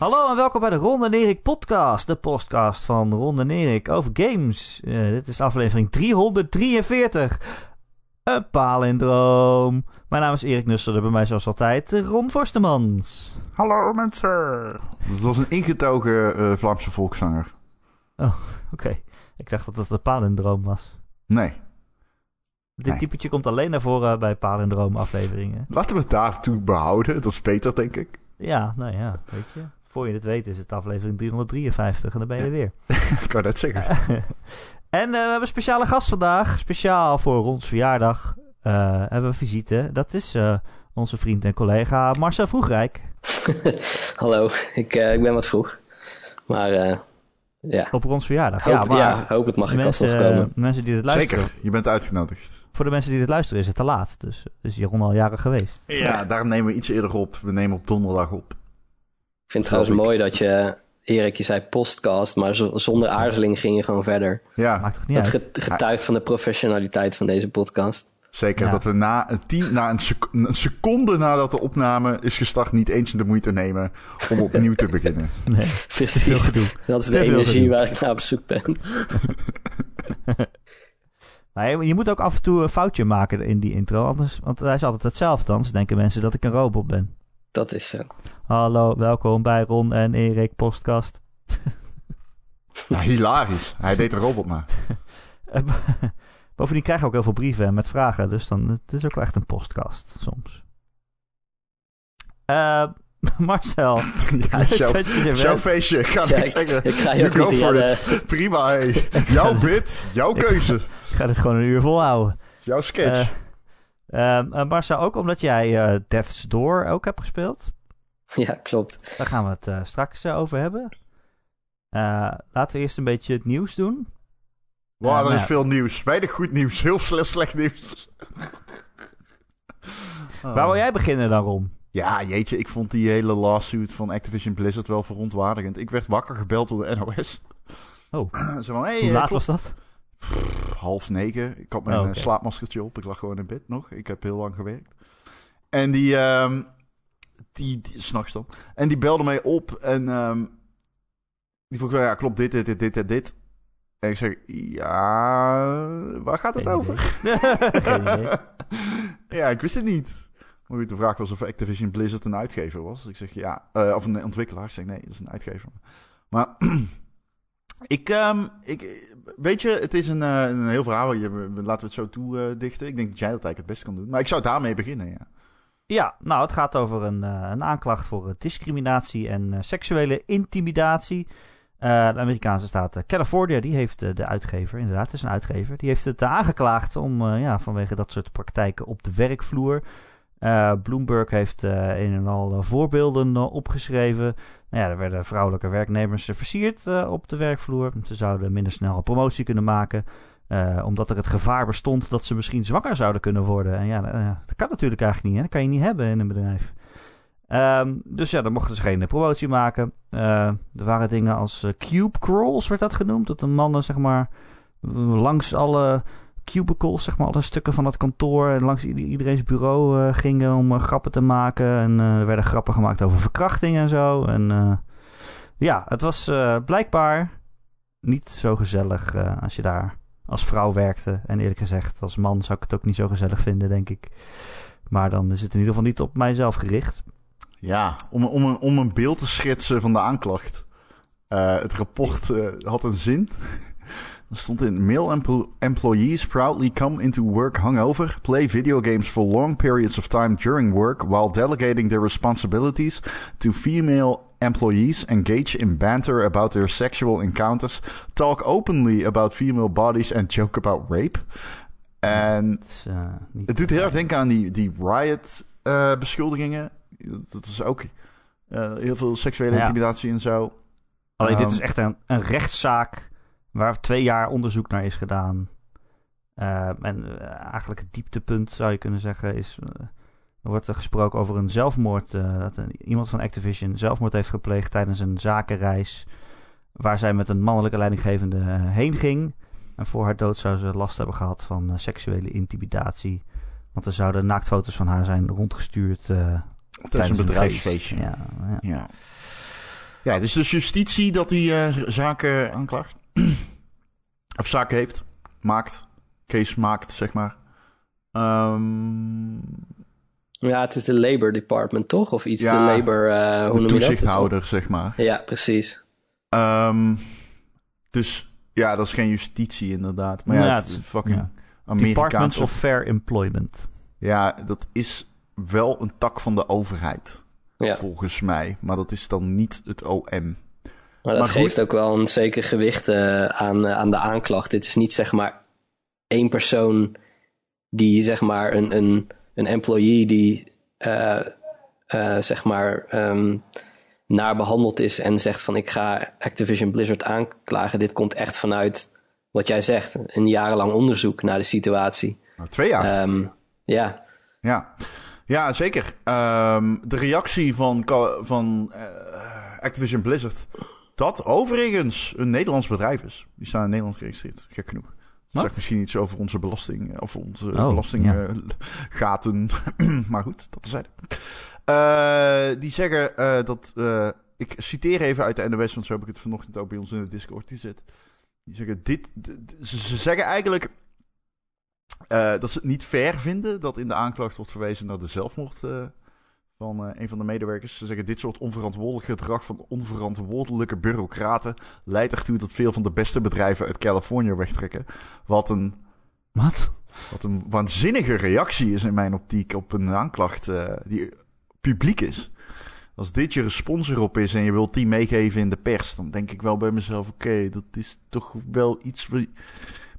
Hallo en welkom bij de Ron en Erik podcast. De podcast van Ron en Erik over games. Uh, dit is aflevering 343. Een palindroom. Mijn naam is Erik Nusselder, bij mij zoals altijd Ron Forstemans. Hallo mensen. Dat was een ingetogen uh, Vlaamse volkszanger. Oh, oké. Okay. Ik dacht dat het een palindroom was. Nee. Dit nee. typetje komt alleen naar voren bij palindroom afleveringen. Laten we het daartoe behouden. Dat is beter, denk ik. Ja, nou ja, weet je. Voor je het weet is het aflevering 353 en dan ben je er weer. ik kan net zeggen. en uh, we hebben een speciale gast vandaag. Speciaal voor Rons verjaardag uh, hebben we visite. Dat is uh, onze vriend en collega Marcel Vroegrijk. Hallo, ik, ik ben wat vroeg. Maar ja. Op Rons verjaardag. Hoop, ja, maar ja, hoop het mag ik alsnog komen. Mensen die dit luisteren. Zeker, je bent uitgenodigd. Voor de mensen die dit luisteren is het te laat. Dus is Jeroen al jaren geweest. Ja, daarom nemen we iets eerder op. We nemen op donderdag op. Ik vind het trouwens mooi dat je, Erik, je zei postcast, maar zonder aarzeling ging je gewoon verder. Ja. Maakt toch niet dat uit. getuigt van de professionaliteit van deze podcast. Zeker, ja. dat we na, een, tien, na een, sec een, seconde nadat de opname is gestart niet eens de moeite nemen om opnieuw te beginnen. Nee, precies. Dat is de energie waar ik naar op zoek ben. Maar je moet ook af en toe een foutje maken in die intro, anders, want hij is altijd hetzelfde. Anders denken mensen dat ik een robot ben. Dat is zo. Hallo, welkom bij Ron en Erik Postkast. Ja, hilarisch. Hij deed een robot maar. Bovendien krijg je ook heel veel brieven met vragen, dus dan het is ook wel echt een postkast soms. Uh, Marcel. ja, show, showfeestje. Ik ga ja, niks zeggen. Ik ga je go for it. Prima, hey. Jouw bit, jouw keuze. Ik, ik ga dit gewoon een uur volhouden. Jouw sketch. Uh, uh, Marcel, ook omdat jij uh, Death's Door ook hebt gespeeld. Ja, klopt. Daar gaan we het uh, straks over hebben. Uh, laten we eerst een beetje het nieuws doen. Wow, er is veel nieuws. Weinig goed nieuws. Heel slecht, slecht nieuws. oh. Waar wil jij beginnen dan, Ron? Ja, jeetje, ik vond die hele lawsuit van Activision Blizzard wel verontwaardigend. Ik werd wakker gebeld door de NOS. Oh, Zo van, hey, hoe laat klopt. was dat? Pff, half negen. Ik had mijn Oh, okay. slaapmaskertje op. Ik lag gewoon in bed nog. Ik heb heel lang gewerkt. En die, um, die, die s'nachts dan. En die belde mij op en um, die vroeg wel, ja, klopt dit, dit, dit, dit en dit. En ik zeg, ja, waar gaat het Geen over? Ja, ik wist het niet. Maar goed, de vraag was of Activision Blizzard een uitgever was. Ik zeg ja, uh, of een ontwikkelaar. Ik zeg nee, dat is een uitgever. Maar ik, um, ik, weet je, het is een, uh, een heel verhaal. Laten we het zo toedichten. Uh, ik denk dat jij dat eigenlijk het beste kan doen. Maar ik zou daarmee beginnen, ja. Ja, nou, het gaat over een, uh, een aanklacht voor discriminatie en seksuele intimidatie. De Amerikaanse staat California, die heeft de uitgever, inderdaad, het is een uitgever, die heeft het aangeklaagd om, ja, vanwege dat soort praktijken op de werkvloer. Uh, Bloomberg heeft uh, een en al uh, voorbeelden opgeschreven. Nou ja, er werden vrouwelijke werknemers versierd op de werkvloer. Ze zouden minder snel een promotie kunnen maken. omdat er het gevaar bestond dat ze misschien zwanger zouden kunnen worden. En ja, dat kan natuurlijk eigenlijk niet. Hè? Dat kan je niet hebben in een bedrijf. Um, dus ja, dan mochten ze geen promotie maken. er waren dingen als cube crawls, werd dat genoemd. Dat de mannen, zeg maar, langs alle cubicles, zeg maar, alle stukken van het kantoor en langs iedereen's bureau uh, gingen om uh, grappen te maken. En uh, er werden grappen gemaakt over verkrachting en zo. En ja, het was blijkbaar niet zo gezellig als je daar als vrouw werkte. En eerlijk gezegd, als man zou ik het ook niet zo gezellig vinden, denk ik. Maar dan is het in ieder geval niet op mijzelf gericht. Ja, om, om, een, om een beeld te schetsen van de aanklacht. het rapport had een zin. Er stond in: Male empl employees proudly come into work hungover, play video games for long periods of time during work while delegating their responsibilities to female employees, engage in banter about their sexual encounters, talk openly about female bodies and joke about rape. En het, uh, het doet heel erg denken aan die, die riot-beschuldigingen. Uh, dat is ook uh, heel veel seksuele ja. intimidatie en zo. Alleen um, dit is echt een, een rechtszaak waar twee jaar onderzoek naar is gedaan. Uh, en uh, eigenlijk het dieptepunt, zou je kunnen zeggen, is... Uh, er wordt er gesproken over een zelfmoord. dat een, iemand van Activision zelfmoord heeft gepleegd tijdens een zakenreis... waar zij met een mannelijke leidinggevende heen ging. En voor haar dood zou ze last hebben gehad van seksuele intimidatie. Want er zouden naaktfoto's van haar zijn rondgestuurd... tijdens een bedrijfsfeestje. Ja, ja. ja. Ja, het is dus justitie dat die zaken aanklaagt. of zaken heeft, maakt, case maakt, zeg maar. Um... Ja, het is de Labor Department, toch? Of iets, ja, de Labor, uh, hoe de toezichthouder, zeg maar. Ja, precies. Um, dus ja, dat is geen justitie inderdaad. Maar ja, ja het is fucking ja. Amerikaanse... Department of Fair Employment. Ja, dat is wel een tak van de overheid. Ja. Volgens mij. Maar dat is dan niet het OM. Maar dat geeft ook wel een zeker gewicht uh, aan, uh, aan de aanklacht. Dit is niet zeg maar één persoon die zeg maar een, een, een employee die uh, zeg maar um, naar behandeld is en zegt van ik ga Activision Blizzard aanklagen. Dit komt echt vanuit wat jij zegt, een jarenlang onderzoek naar de situatie. Nou, twee jaar. Um, ja. Ja. Ja, zeker. Um, de reactie van, van Activision Blizzard. Dat overigens een Nederlands bedrijf is. Die staan in Nederland geregistreerd. Gek genoeg. Dat zegt misschien iets over onze belasting. Of onze oh, belastinggaten. Ja. maar goed, dat is uh, Die zeggen uh, dat. ik citeer even uit de NOS, want zo heb ik het vanochtend ook bij ons in de Discord gezet. Die zeggen dit. ze zeggen eigenlijk dat ze het niet fair vinden dat in de aanklacht wordt verwezen naar de zelfmoord van uh, een van de medewerkers. Ze zeggen dit soort onverantwoordelijk gedrag van onverantwoordelijke bureaucraten leidt ertoe dat veel van de beste bedrijven uit Californië wegtrekken. Wat een. Wat? Wat een waanzinnige reactie is in mijn optiek op een aanklacht die publiek is. Als dit je respons erop is en je wilt die meegeven in de pers, dan denk ik wel bij mezelf: oké, dat is toch wel iets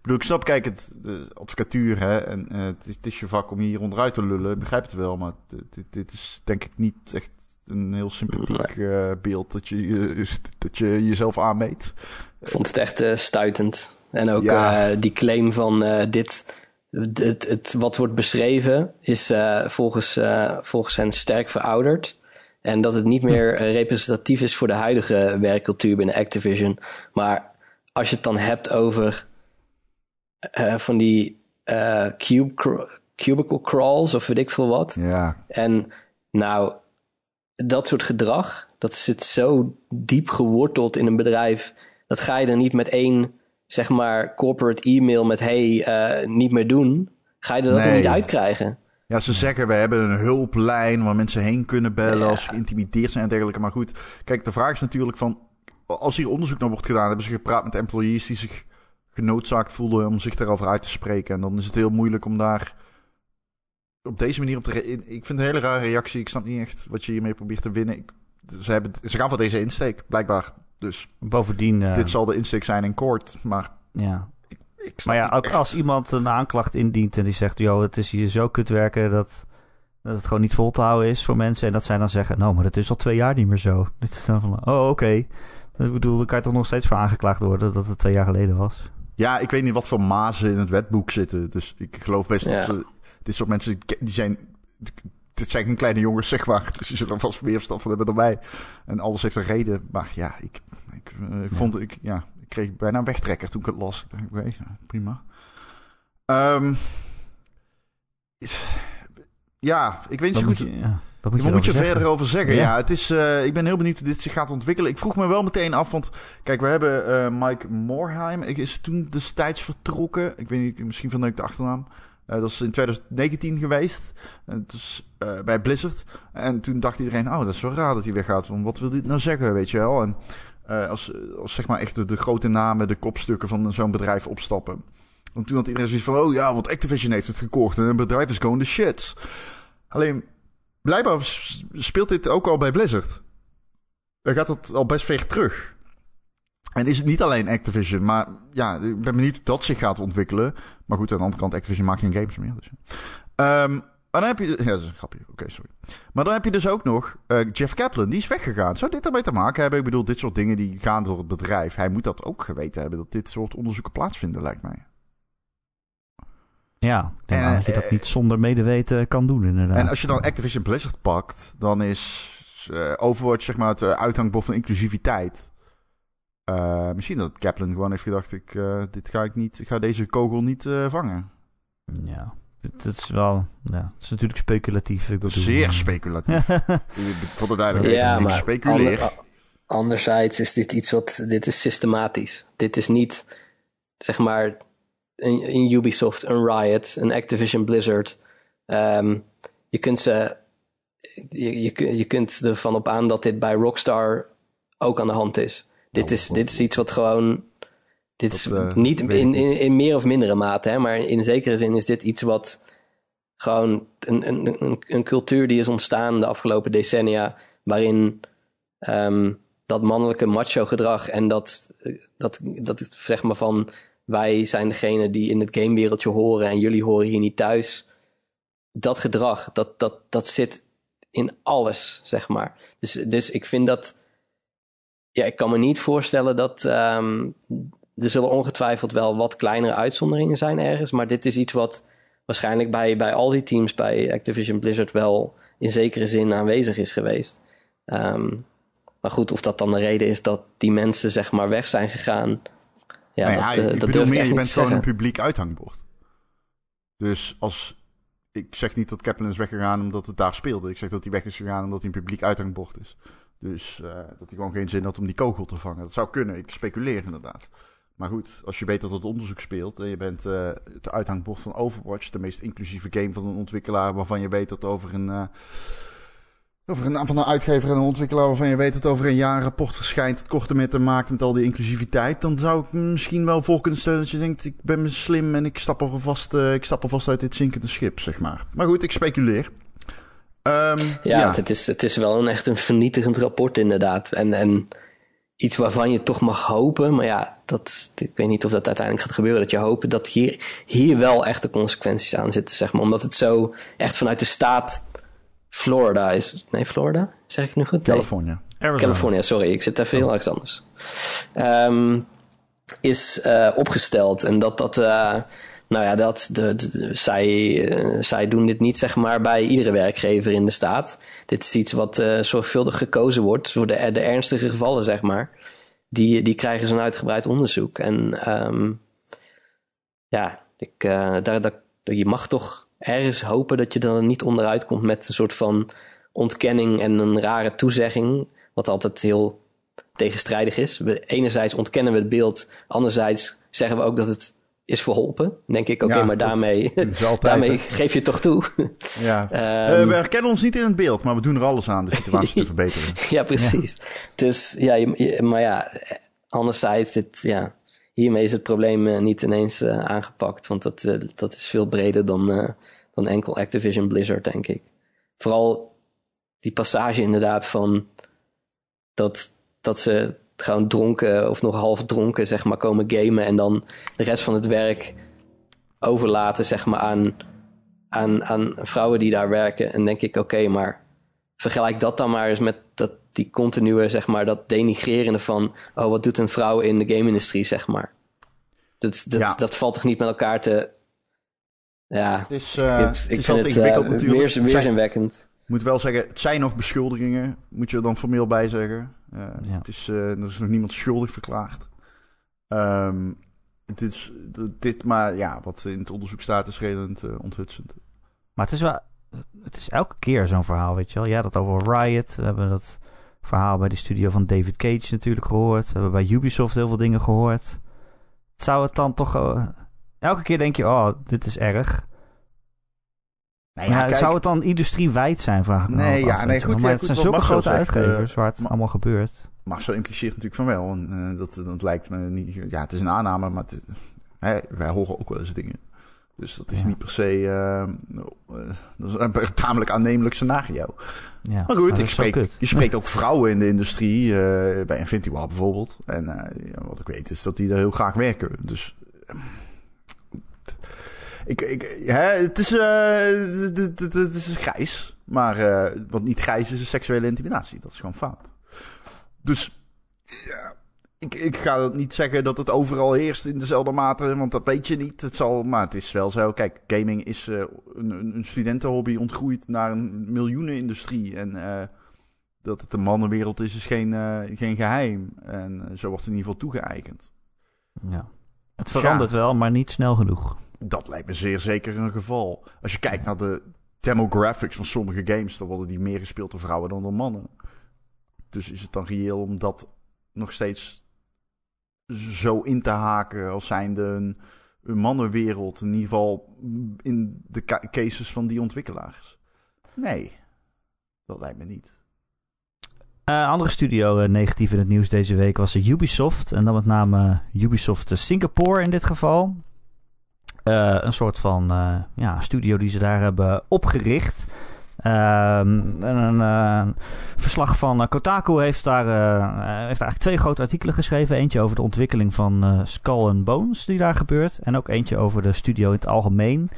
bedoel, ik snap, kijk, het, de advocatuur, hè, en uh, het, is, het, is, je vak om hier onderuit te lullen, ik begrijp het wel, maar dit, dit is denk ik niet echt een heel sympathiek uh, beeld dat je, dat je jezelf aanmeet. Ik vond het echt uh, stuitend. En ook ja. die claim van dit, het, het, wat wordt beschreven, is volgens, volgens hen sterk verouderd. En dat het niet meer representatief is voor de huidige werkcultuur binnen Activision. Maar als je het dan hebt over uh, van die uh, cube, cubicle crawls of weet ik veel wat. Ja. En nou, dat soort gedrag, dat zit zo diep geworteld in een bedrijf. Dat ga je dan niet met één, zeg maar, corporate e-mail met hey, uh, niet meer doen. Ga je er dat er niet uitkrijgen. Ja, ze zeggen we hebben een hulplijn waar mensen heen kunnen bellen als ze geïntimideerd zijn en dergelijke. Maar goed, kijk, de vraag is natuurlijk van, als hier onderzoek naar wordt gedaan, hebben ze gepraat met employees die zich genoodzaakt voelde om zich daarover uit te spreken. En dan is het heel moeilijk om daar op deze manier op te... Ik vind het een hele rare reactie. Ik snap niet echt wat je hiermee probeert te winnen. Ik, ze, hebben, ze gaan voor deze insteek, blijkbaar. Dus bovendien... Uh, dit zal de insteek zijn in kort, maar... Ja. Ik, maar ja, ook als iemand een aanklacht indient en die zegt... joh, het is hier zo kut werken dat, dat het gewoon niet vol te houden is voor mensen. En dat zij dan zeggen... nou, maar het is al twee jaar niet meer zo. Dit is dan van... oh, oké. Ik bedoel, dan kan je toch nog steeds voor aangeklaagd worden... dat het twee jaar geleden was. Ja, ik weet niet wat voor mazen in het wetboek zitten. Dus ik geloof best dat ze... Dit soort mensen, die zijn... Dit zijn geen kleine jongens, zeg maar. Dus die zullen er vast meer verstand van hebben dan wij. En alles heeft een reden. Maar ja, ik, ik, eh, ik vond... Ik, ja, ik kreeg bijna een wegtrekker toen ik het las. Ik dacht, oké, prima. Um, ja, ik weet niet zo goed... Je, ja. Wat moet je, moet je verder over zeggen? Ja, het is, uh, ik ben heel benieuwd hoe dit zich gaat ontwikkelen. Ik vroeg me wel meteen af, want kijk, we hebben uh, Mike Morheim. Ik is toen destijds vertrokken. Ik weet niet, misschien van ik de achternaam. Uh, dat is in 2019 geweest. Dus, bij Blizzard. En toen dacht iedereen, oh, dat is wel raar dat hij weggaat. Want wat wil dit nou zeggen, weet je wel? En als, als zeg maar echt de, de grote namen, de kopstukken van zo'n bedrijf opstappen. En toen had iedereen zoiets van, oh ja, want Activision heeft het gekocht. En een bedrijf is gewoon de shit. Alleen blijkbaar speelt dit ook al bij Blizzard. Dan gaat het al best ver terug. En is het niet alleen Activision, maar ja, ik ben benieuwd dat zich gaat ontwikkelen. Maar goed, aan de andere kant, Activision maakt geen games meer. Dus. Um, maar dan heb je... Ja, dat is een grapje. Oké, sorry. Maar dan heb je dus ook nog uh, Jeff Kaplan. Die is weggegaan. Zou dit ermee te maken hebben? Ik bedoel, dit soort dingen die gaan door het bedrijf. Hij moet dat ook geweten hebben, dat dit soort onderzoeken plaatsvinden, lijkt mij. Ja, ik denk dat je dat niet zonder medeweten kan doen inderdaad. En als je dan Activision Blizzard pakt, dan is uh, Overwatch zeg maar het uithangbod van inclusiviteit. Uh, misschien dat Kaplan gewoon heeft gedacht, ik, dit ga ik niet, ik ga deze kogel niet vangen. Ja, het is wel, ja, het is natuurlijk speculatief. Ik bedoel, Zeer speculatief. Voor de duidelijkheid, ja, ik speculeer. anderzijds is dit iets wat, dit is systematisch. Dit is niet, zeg maar, een, een Ubisoft, een Riot, een Activision Blizzard. Ehm, je kunt ze, je, je, je kunt ervan op aan dat dit bij Rockstar ook aan de hand is. Dit, is, dit is iets wat gewoon. Dit is Dat, eh, niet in, in, in meer of mindere mate, hè, maar in zekere zin is dit iets wat gewoon een, een, een, een cultuur die is ontstaan de afgelopen decennia, waarin ehm, dat mannelijke macho gedrag en dat, dat, dat het zeg maar van wij zijn degene die in het gamewereldje horen en jullie horen hier niet thuis. Dat gedrag, dat, dat, dat zit in alles, zeg maar. Dus, dus ik vind dat. Ja, ik kan me niet voorstellen dat. ehm, er zullen ongetwijfeld wel wat kleinere uitzonderingen zijn ergens. Maar dit is iets wat waarschijnlijk bij, bij al die teams bij Activision Blizzard wel in zekere zin aanwezig is geweest. Ehm, maar goed, of dat dan de reden is dat die mensen zeg maar weg zijn gegaan. Ja, Nou ja, dat, eh, ik dat bedoel meer, je bent gewoon een publiek uithangbord. Dus als... Ik zeg niet dat Kaplan is weggegaan omdat het daar speelde. Ik zeg dat hij weg is gegaan omdat hij een publiek uithangbord is. Dus eh, dat hij gewoon geen zin had om die kogel te vangen. Dat zou kunnen. Ik speculeer inderdaad. Maar goed, als je weet dat het onderzoek speelt en je bent eh, het uithangbord van Overwatch, de meest inclusieve game van een ontwikkelaar waarvan je weet dat over een, over een van een uitgever en een ontwikkelaar waarvan je weet dat over een jaar een rapport verschijnt, het korte met te maken met al die inclusiviteit, dan zou ik misschien wel voor kunnen stellen dat je denkt, ik ben slim en ik stap alvast, eh ik stap alvast uit dit zinkende schip, zeg maar. Maar goed, ik speculeer. Ehm, Ja, ja. Het, is, het is wel een echt een vernietigend rapport inderdaad. En, en iets waarvan je toch mag hopen. Maar ja, dat, ik weet niet of dat uiteindelijk gaat gebeuren. Dat je hoopt dat hier, hier wel echte consequenties aan zitten. Zeg maar. Omdat het zo echt vanuit de staat Florida is. Nee, Florida? Zeg ik nu goed? Nee. California. Arizona. California, sorry. Ik zit even heel ergens anders. Ehm, is eh, opgesteld. En dat dat... eh, nou ja, dat, de, de- de- zij, eh, zij doen dit niet zeg maar bij iedere werkgever in de staat. Dit is iets wat eh, zorgvuldig gekozen wordt voor de, de ernstige gevallen, zeg maar. Die, die krijgen zo'n uitgebreid onderzoek. En ehm, ja, ik, eh, daar, daar, je mag toch ergens hopen dat je er niet onderuit komt met een soort van ontkenning en een rare toezegging. Wat altijd heel tegenstrijdig is. We, enerzijds ontkennen we het beeld, anderzijds zeggen we ook dat het is verholpen. Dan denk ik, oké, Ja, maar daarmee, altijd, daarmee geef je toch toe. Ja. Ehm, Eh, we herkennen ons niet in het beeld, maar we doen er alles aan de situatie te verbeteren. ja, precies. Dus ja, je- je- maar ja, anderzijds, dit, ja, hiermee is het probleem eh, niet ineens eh, aangepakt. Want dat, dat is veel breder dan, dan enkel Activision Blizzard, denk ik. Vooral die passage inderdaad van dat, dat ze gewoon dronken of nog half dronken, zeg maar, komen gamen en dan de rest van het werk overlaten, zeg maar, aan, aan, aan vrouwen die daar werken. En denk ik, oké, maar vergelijk dat dan maar eens met dat, die continue, zeg maar, dat denigrerende van, oh, wat doet een vrouw in de game-industrie, zeg maar. Dat, dat, Ja. dat valt toch niet met elkaar te... Ja, Het is, eh, ik, het ik is vind altijd het ingewikkeld eh, natuurlijk. weer, Het zijn- weerzinwekkend. Ik moet wel zeggen, het zijn nog beschuldigingen, moet je er dan formeel bij zeggen. Eh, Ja. het is, eh, er is nog niemand schuldig verklaard. Ehm, het is, dit, maar ja, wat in het onderzoek staat is redelijk eh, onthutsend. Maar het is wel... Het is elke keer zo'n verhaal, weet je wel. Ja, dat over Riot. We hebben dat verhaal bij de studio van David Cage natuurlijk gehoord. We hebben bij Ubisoft heel veel dingen gehoord. Zou het dan toch... eh, elke keer denk je, oh, dit is erg. Nou ja, kijk, zou het dan industriewijd zijn, vraag ik me Nee, ja, nee, goed, Maar ja, het goed, zijn zulke grote zegt, eh, uitgevers waar het Ma- allemaal gebeurt. Marcel impliceert natuurlijk van wel. En, eh, dat, dat lijkt me niet... Ja, het is een aanname, maar het is- hè, wij horen ook wel eens dingen. Dus dat is Ja. niet per se... eh, eh, dat is een tamelijk aannemelijk scenario. Ja, Maar goed, ik spreek, je spreekt ook vrouwen in de industrie, eh, bij Infinity War bijvoorbeeld. En eh, wat ik weet is dat die er heel graag werken. Dus eh, ik, ik, hè, het, is, eh, het- is grijs. Maar eh, wat niet grijs is, is seksuele intimidatie. Dat is gewoon fout. Dus ja, ik, ik ga niet zeggen dat het overal heerst in dezelfde mate, want dat weet je niet. Het zal, maar het is wel zo. Kijk, gaming is eh, een, een studentenhobby ontgroeid naar een miljoenenindustrie. En dat het een mannenwereld is, is geen, geen geheim. En zo wordt het in ieder geval toegeëigend. Ja. Het verandert wel, maar niet snel genoeg. Dat lijkt me zeer zeker een geval. Als je kijkt naar de demographics van sommige games, dan worden die meer gespeeld door vrouwen dan door mannen. dus is het dan reëel om dat nog steeds zo in te haken als zijnde een, een mannenwereld, in ieder geval in de cases van die ontwikkelaars? Nee, dat lijkt me niet. Uh, andere studio uh, negatief in het nieuws deze week was Ubisoft. En dan met name Ubisoft Singapore in dit geval. Uh, een soort van ja, studio die ze daar hebben opgericht. Ehm, een verslag van Kotaku heeft daar heeft eigenlijk twee grote artikelen geschreven. Eentje over de ontwikkeling van Skull and Bones die daar gebeurt. En ook eentje over de studio in het algemeen.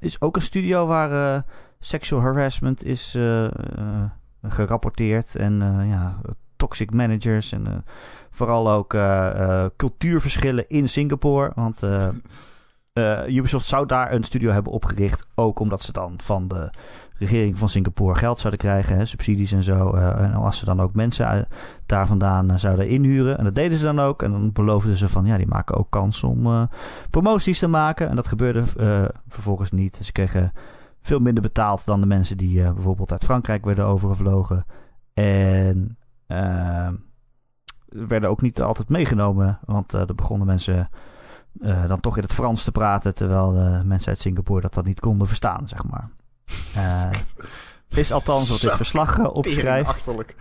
is ook een studio waar sexual harassment is gerapporteerd. En ja, toxic managers en vooral ook cultuurverschillen in Singapore. Want Ubisoft zou daar een studio hebben opgericht. Ook omdat ze dan van de regering van Singapore geld zouden krijgen, hè, subsidies en zo. en als ze dan ook mensen daar vandaan zouden inhuren. En dat deden ze dan ook. En dan beloofden ze van ja, die maken ook kans om promoties te maken. En dat gebeurde vervolgens niet. Ze kregen veel minder betaald dan de mensen die bijvoorbeeld uit Frankrijk werden overgevlogen. En werden ook niet altijd meegenomen, want er begonnen mensen dan toch in het Frans te praten, terwijl de mensen uit Singapore dat dan niet konden verstaan, zeg maar. is althans wat dit verslag opschrijft. Achterlijk.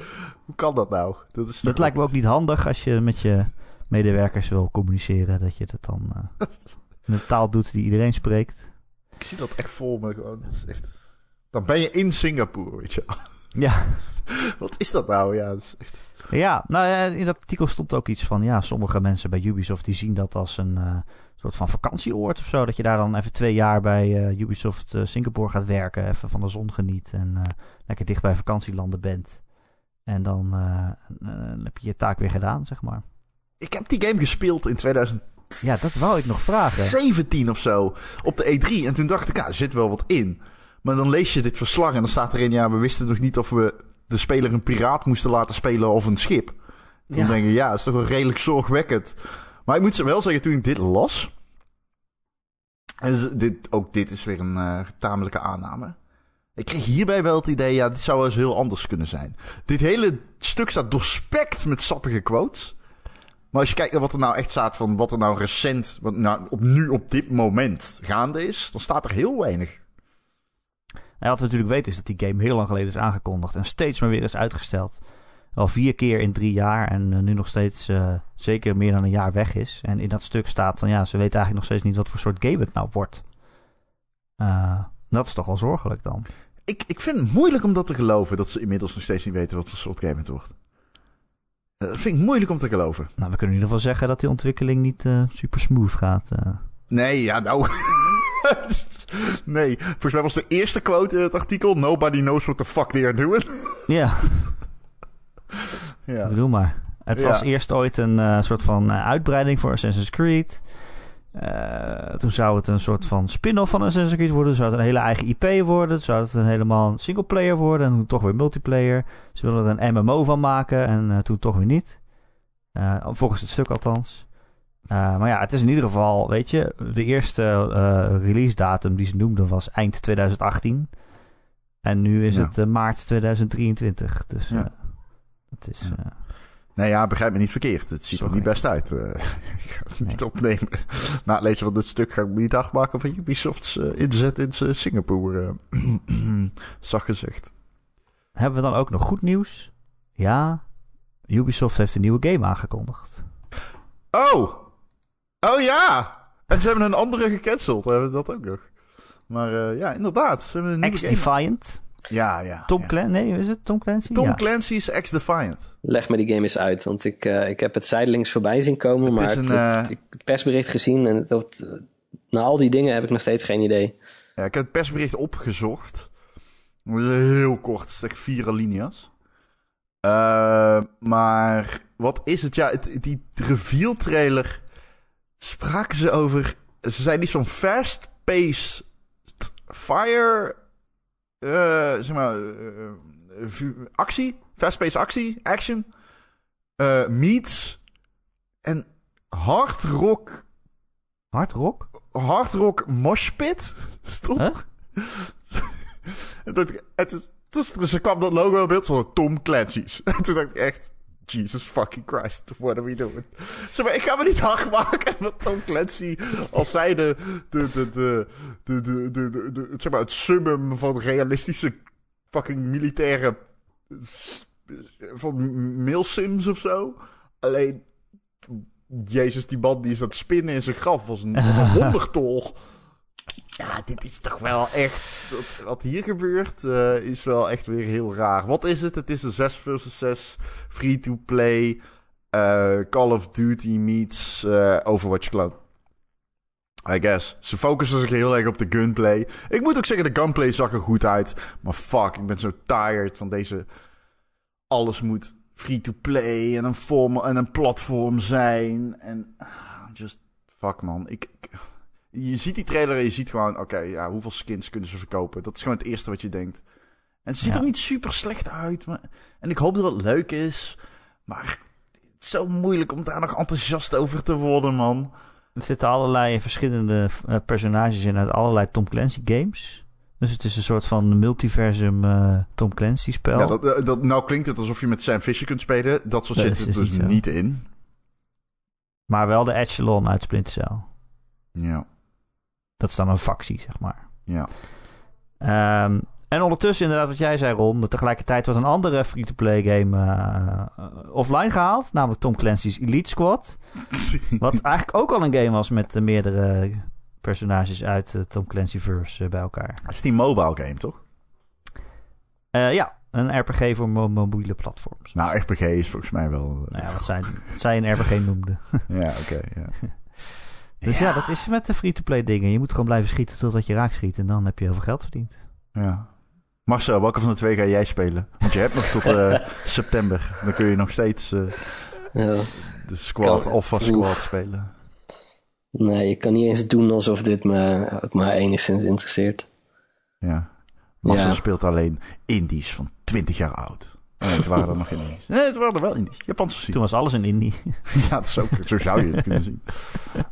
Hoe kan dat nou? Dat, is dat lijkt me ook niet handig als je met je medewerkers wil communiceren, dat je dat dan in een taal doet die iedereen spreekt. Ik zie dat echt voor me gewoon. echt... Dan ben je in Singapore, weet je Ja. Wat is dat nou? Ja, dat is echt... ja, nou in dat artikel stond ook iets van... Ja, sommige mensen bij Ubisoft die zien dat als een uh, soort van vakantieoord of zo. Dat je daar dan even twee jaar bij uh, Ubisoft uh, Singapore gaat werken. Even van de zon geniet en lekker dicht bij vakantielanden bent. En dan heb je je taak weer gedaan, zeg maar. Ik heb die game gespeeld in 2000 ja, dat wou ik nog vragen. 17 of zo op de E3. En toen dacht ik, ja, er zit wel wat in. Maar dan lees je dit verslag en dan staat erin... ja, we wisten nog niet of we de speler een piraat moesten laten spelen of een schip. Dan denk je, ja, dat is toch wel redelijk zorgwekkend. Maar ik moet ze wel zeggen, toen ik dit las... En dit, ook dit is weer een uh, tamelijke aanname. Ik kreeg hierbij wel het idee, ja, dit zou wel eens heel anders kunnen zijn. Dit hele stuk staat doorspekt met sappige quotes. Maar als je kijkt naar wat er nou echt staat van wat er nou recent, wat nou op nu op dit moment gaande is, dan staat er heel weinig. Nou, wat we natuurlijk weten is dat die game heel lang geleden is aangekondigd en steeds maar weer is uitgesteld. Al vier keer in drie jaar en uh, nu nog steeds uh, zeker meer dan een jaar weg is. En in dat stuk staat van ja, ze weten eigenlijk nog steeds niet wat voor soort game het nou wordt. Uh, dat is toch wel zorgelijk dan. Ik, ik vind het moeilijk om dat te geloven dat ze inmiddels nog steeds niet weten wat voor soort game het wordt. Dat vind ik moeilijk om te geloven. Nou, we kunnen in ieder geval zeggen dat die ontwikkeling niet uh, super smooth gaat. Nee, ja, nou. nee, volgens mij was de eerste quote in het artikel: Nobody knows what the fuck they are doing. ja. ja. Bedoel maar. Het ja. was eerst ooit een uh, soort van uitbreiding voor Assassin's Creed. Uh, toen zou het een soort van spin-off van Assassin's Creed worden. Zou het een hele eigen IP worden. Zou het een helemaal singleplayer worden. En toen toch weer multiplayer. Ze wilden er een MMO van maken. En toen toch weer niet. Volgens het stuk althans. Maar ja, het is in ieder geval, weet je, de eerste release datum die ze noemden was eind 2018. En nu is ja. het maart 2023. Dus ja. het is... Ja. Nee, ja, begrijp me niet verkeerd. Het ziet er niet best uit. Uh, ik ga het niet opnemen. Na het lezen van dit stuk ga ik me niet afmaken van Ubisoft's uh, inzet in uh, Singapore. Zag gezegd. Hebben we dan ook nog goed nieuws? Ja, Ubisoft heeft een nieuwe game aangekondigd. Oh! Oh ja! En ze hebben een andere gecanceld. Hebben we dat ook nog. Maar ja, inderdaad. Ze hebben een X-Defiant. Ja, ja. Tom Clancy, nee, is het Tom Clancy? Tom ja. Clancy's X-Defiant. Leg me die game eens uit, want ik, uh, ik heb het zijdelings voorbij zien komen, het maar een, het, uh... het, het, persbericht gezien en het, na al die dingen heb ik nog steeds geen idee. Ja, ik heb het persbericht opgezocht. Het is heel kort, het is echt vier alinea's. Uh, maar wat is het? Ja, het, die reveal trailer spraken ze over. Ze zijn iets van fast-paced fire uh, zeg maar, uh, actie, fast-paced actie, action, uh, meets en hard rock. Hard rock? Hard rock moshpit. Stop. Huh? En, dat, toen, toen, ze kwam dat logo in beeld, zo Tom Clancy's. En toen dacht ik echt, Jesus fucking Christ, what are we doing? Zeg maar, ik ga me niet hard maken met Tom Clancy als zij de, de, de, de, de, de, de, de, de- zeg maar, het summum van realistische fucking militaire van mailsims of zo. Alleen, Jezus, die man die is het spinnen in zijn graf als een, wondertol. Ja, dit is toch wel echt. wat- hier gebeurt eh, is wel echt weer heel raar. Wat is het? Het is een 6 versus 6 free-to-play eh, Call of Duty meets eh, Overwatch clone. I guess. Ze focussen zich heel erg op de gunplay. Ik moet ook zeggen, de gunplay zag er goed uit. Maar fuck, ik ben zo tired van deze... Alles moet free-to-play en een, en een platform zijn. En ah, just... Fuck man. Ik- je ziet die trailer en je ziet gewoon... Oké, ja, hoeveel skins kunnen ze verkopen? Dat is gewoon het eerste wat je denkt. En het ziet Ja. er niet super slecht uit. Maar, en ik hoop dat het leuk is. Maar het is zo moeilijk om daar nog enthousiast over te worden, man. Er zitten allerlei verschillende eh, personages in uit allerlei Tom Clancy games. Dus het is een soort van multiversum eh, Tom Clancy spel. Ja, dat, eh, dat, nou klinkt het alsof je met Sam Fisher kunt spelen. Dat soort Nee, zit er is dus niet niet in. Maar wel de Echelon uit Splinter Cell. Ja, Dat is dan een factie, zeg maar. ja. Ehm, en ondertussen, inderdaad, wat jij zei, Ron. Tegelijkertijd wordt een andere free-to-play game eh, eh, offline gehaald. Namelijk Tom Clancy's Elite Squad. Wat eigenlijk ook al een game was met eh, meerdere personages uit de Tom Clancy-verse bij elkaar. Het is die mobile game, toch? Ja, een RPG voor mo- mobiele platforms. Nou, RPG is volgens mij wel... Nou ja, wat zij, wat zij een RPG noemden. Ja, oké. ja. Dus ja. dat is met de free-to-play dingen. Je moet gewoon blijven schieten totdat je raak schiet. En dan heb je heel veel geld verdiend. ja. Marcel, welke van de twee ga jij spelen? Want je hebt nog tot eh, september. Dan kun je nog steeds eh, Ja. de squad, Alpha Oef. Squad spelen. Nee, ik kan niet eens doen alsof dit me ook maar enigszins interesseert. Ja. Marcel Ja. speelt alleen indies van 20 jaar oud. Nee, het waren er nog geen indies. Nee, het waren er wel indies. Japanse serie. Toen was alles een indie. Ja, dat is ook, zo zou je het kunnen zien.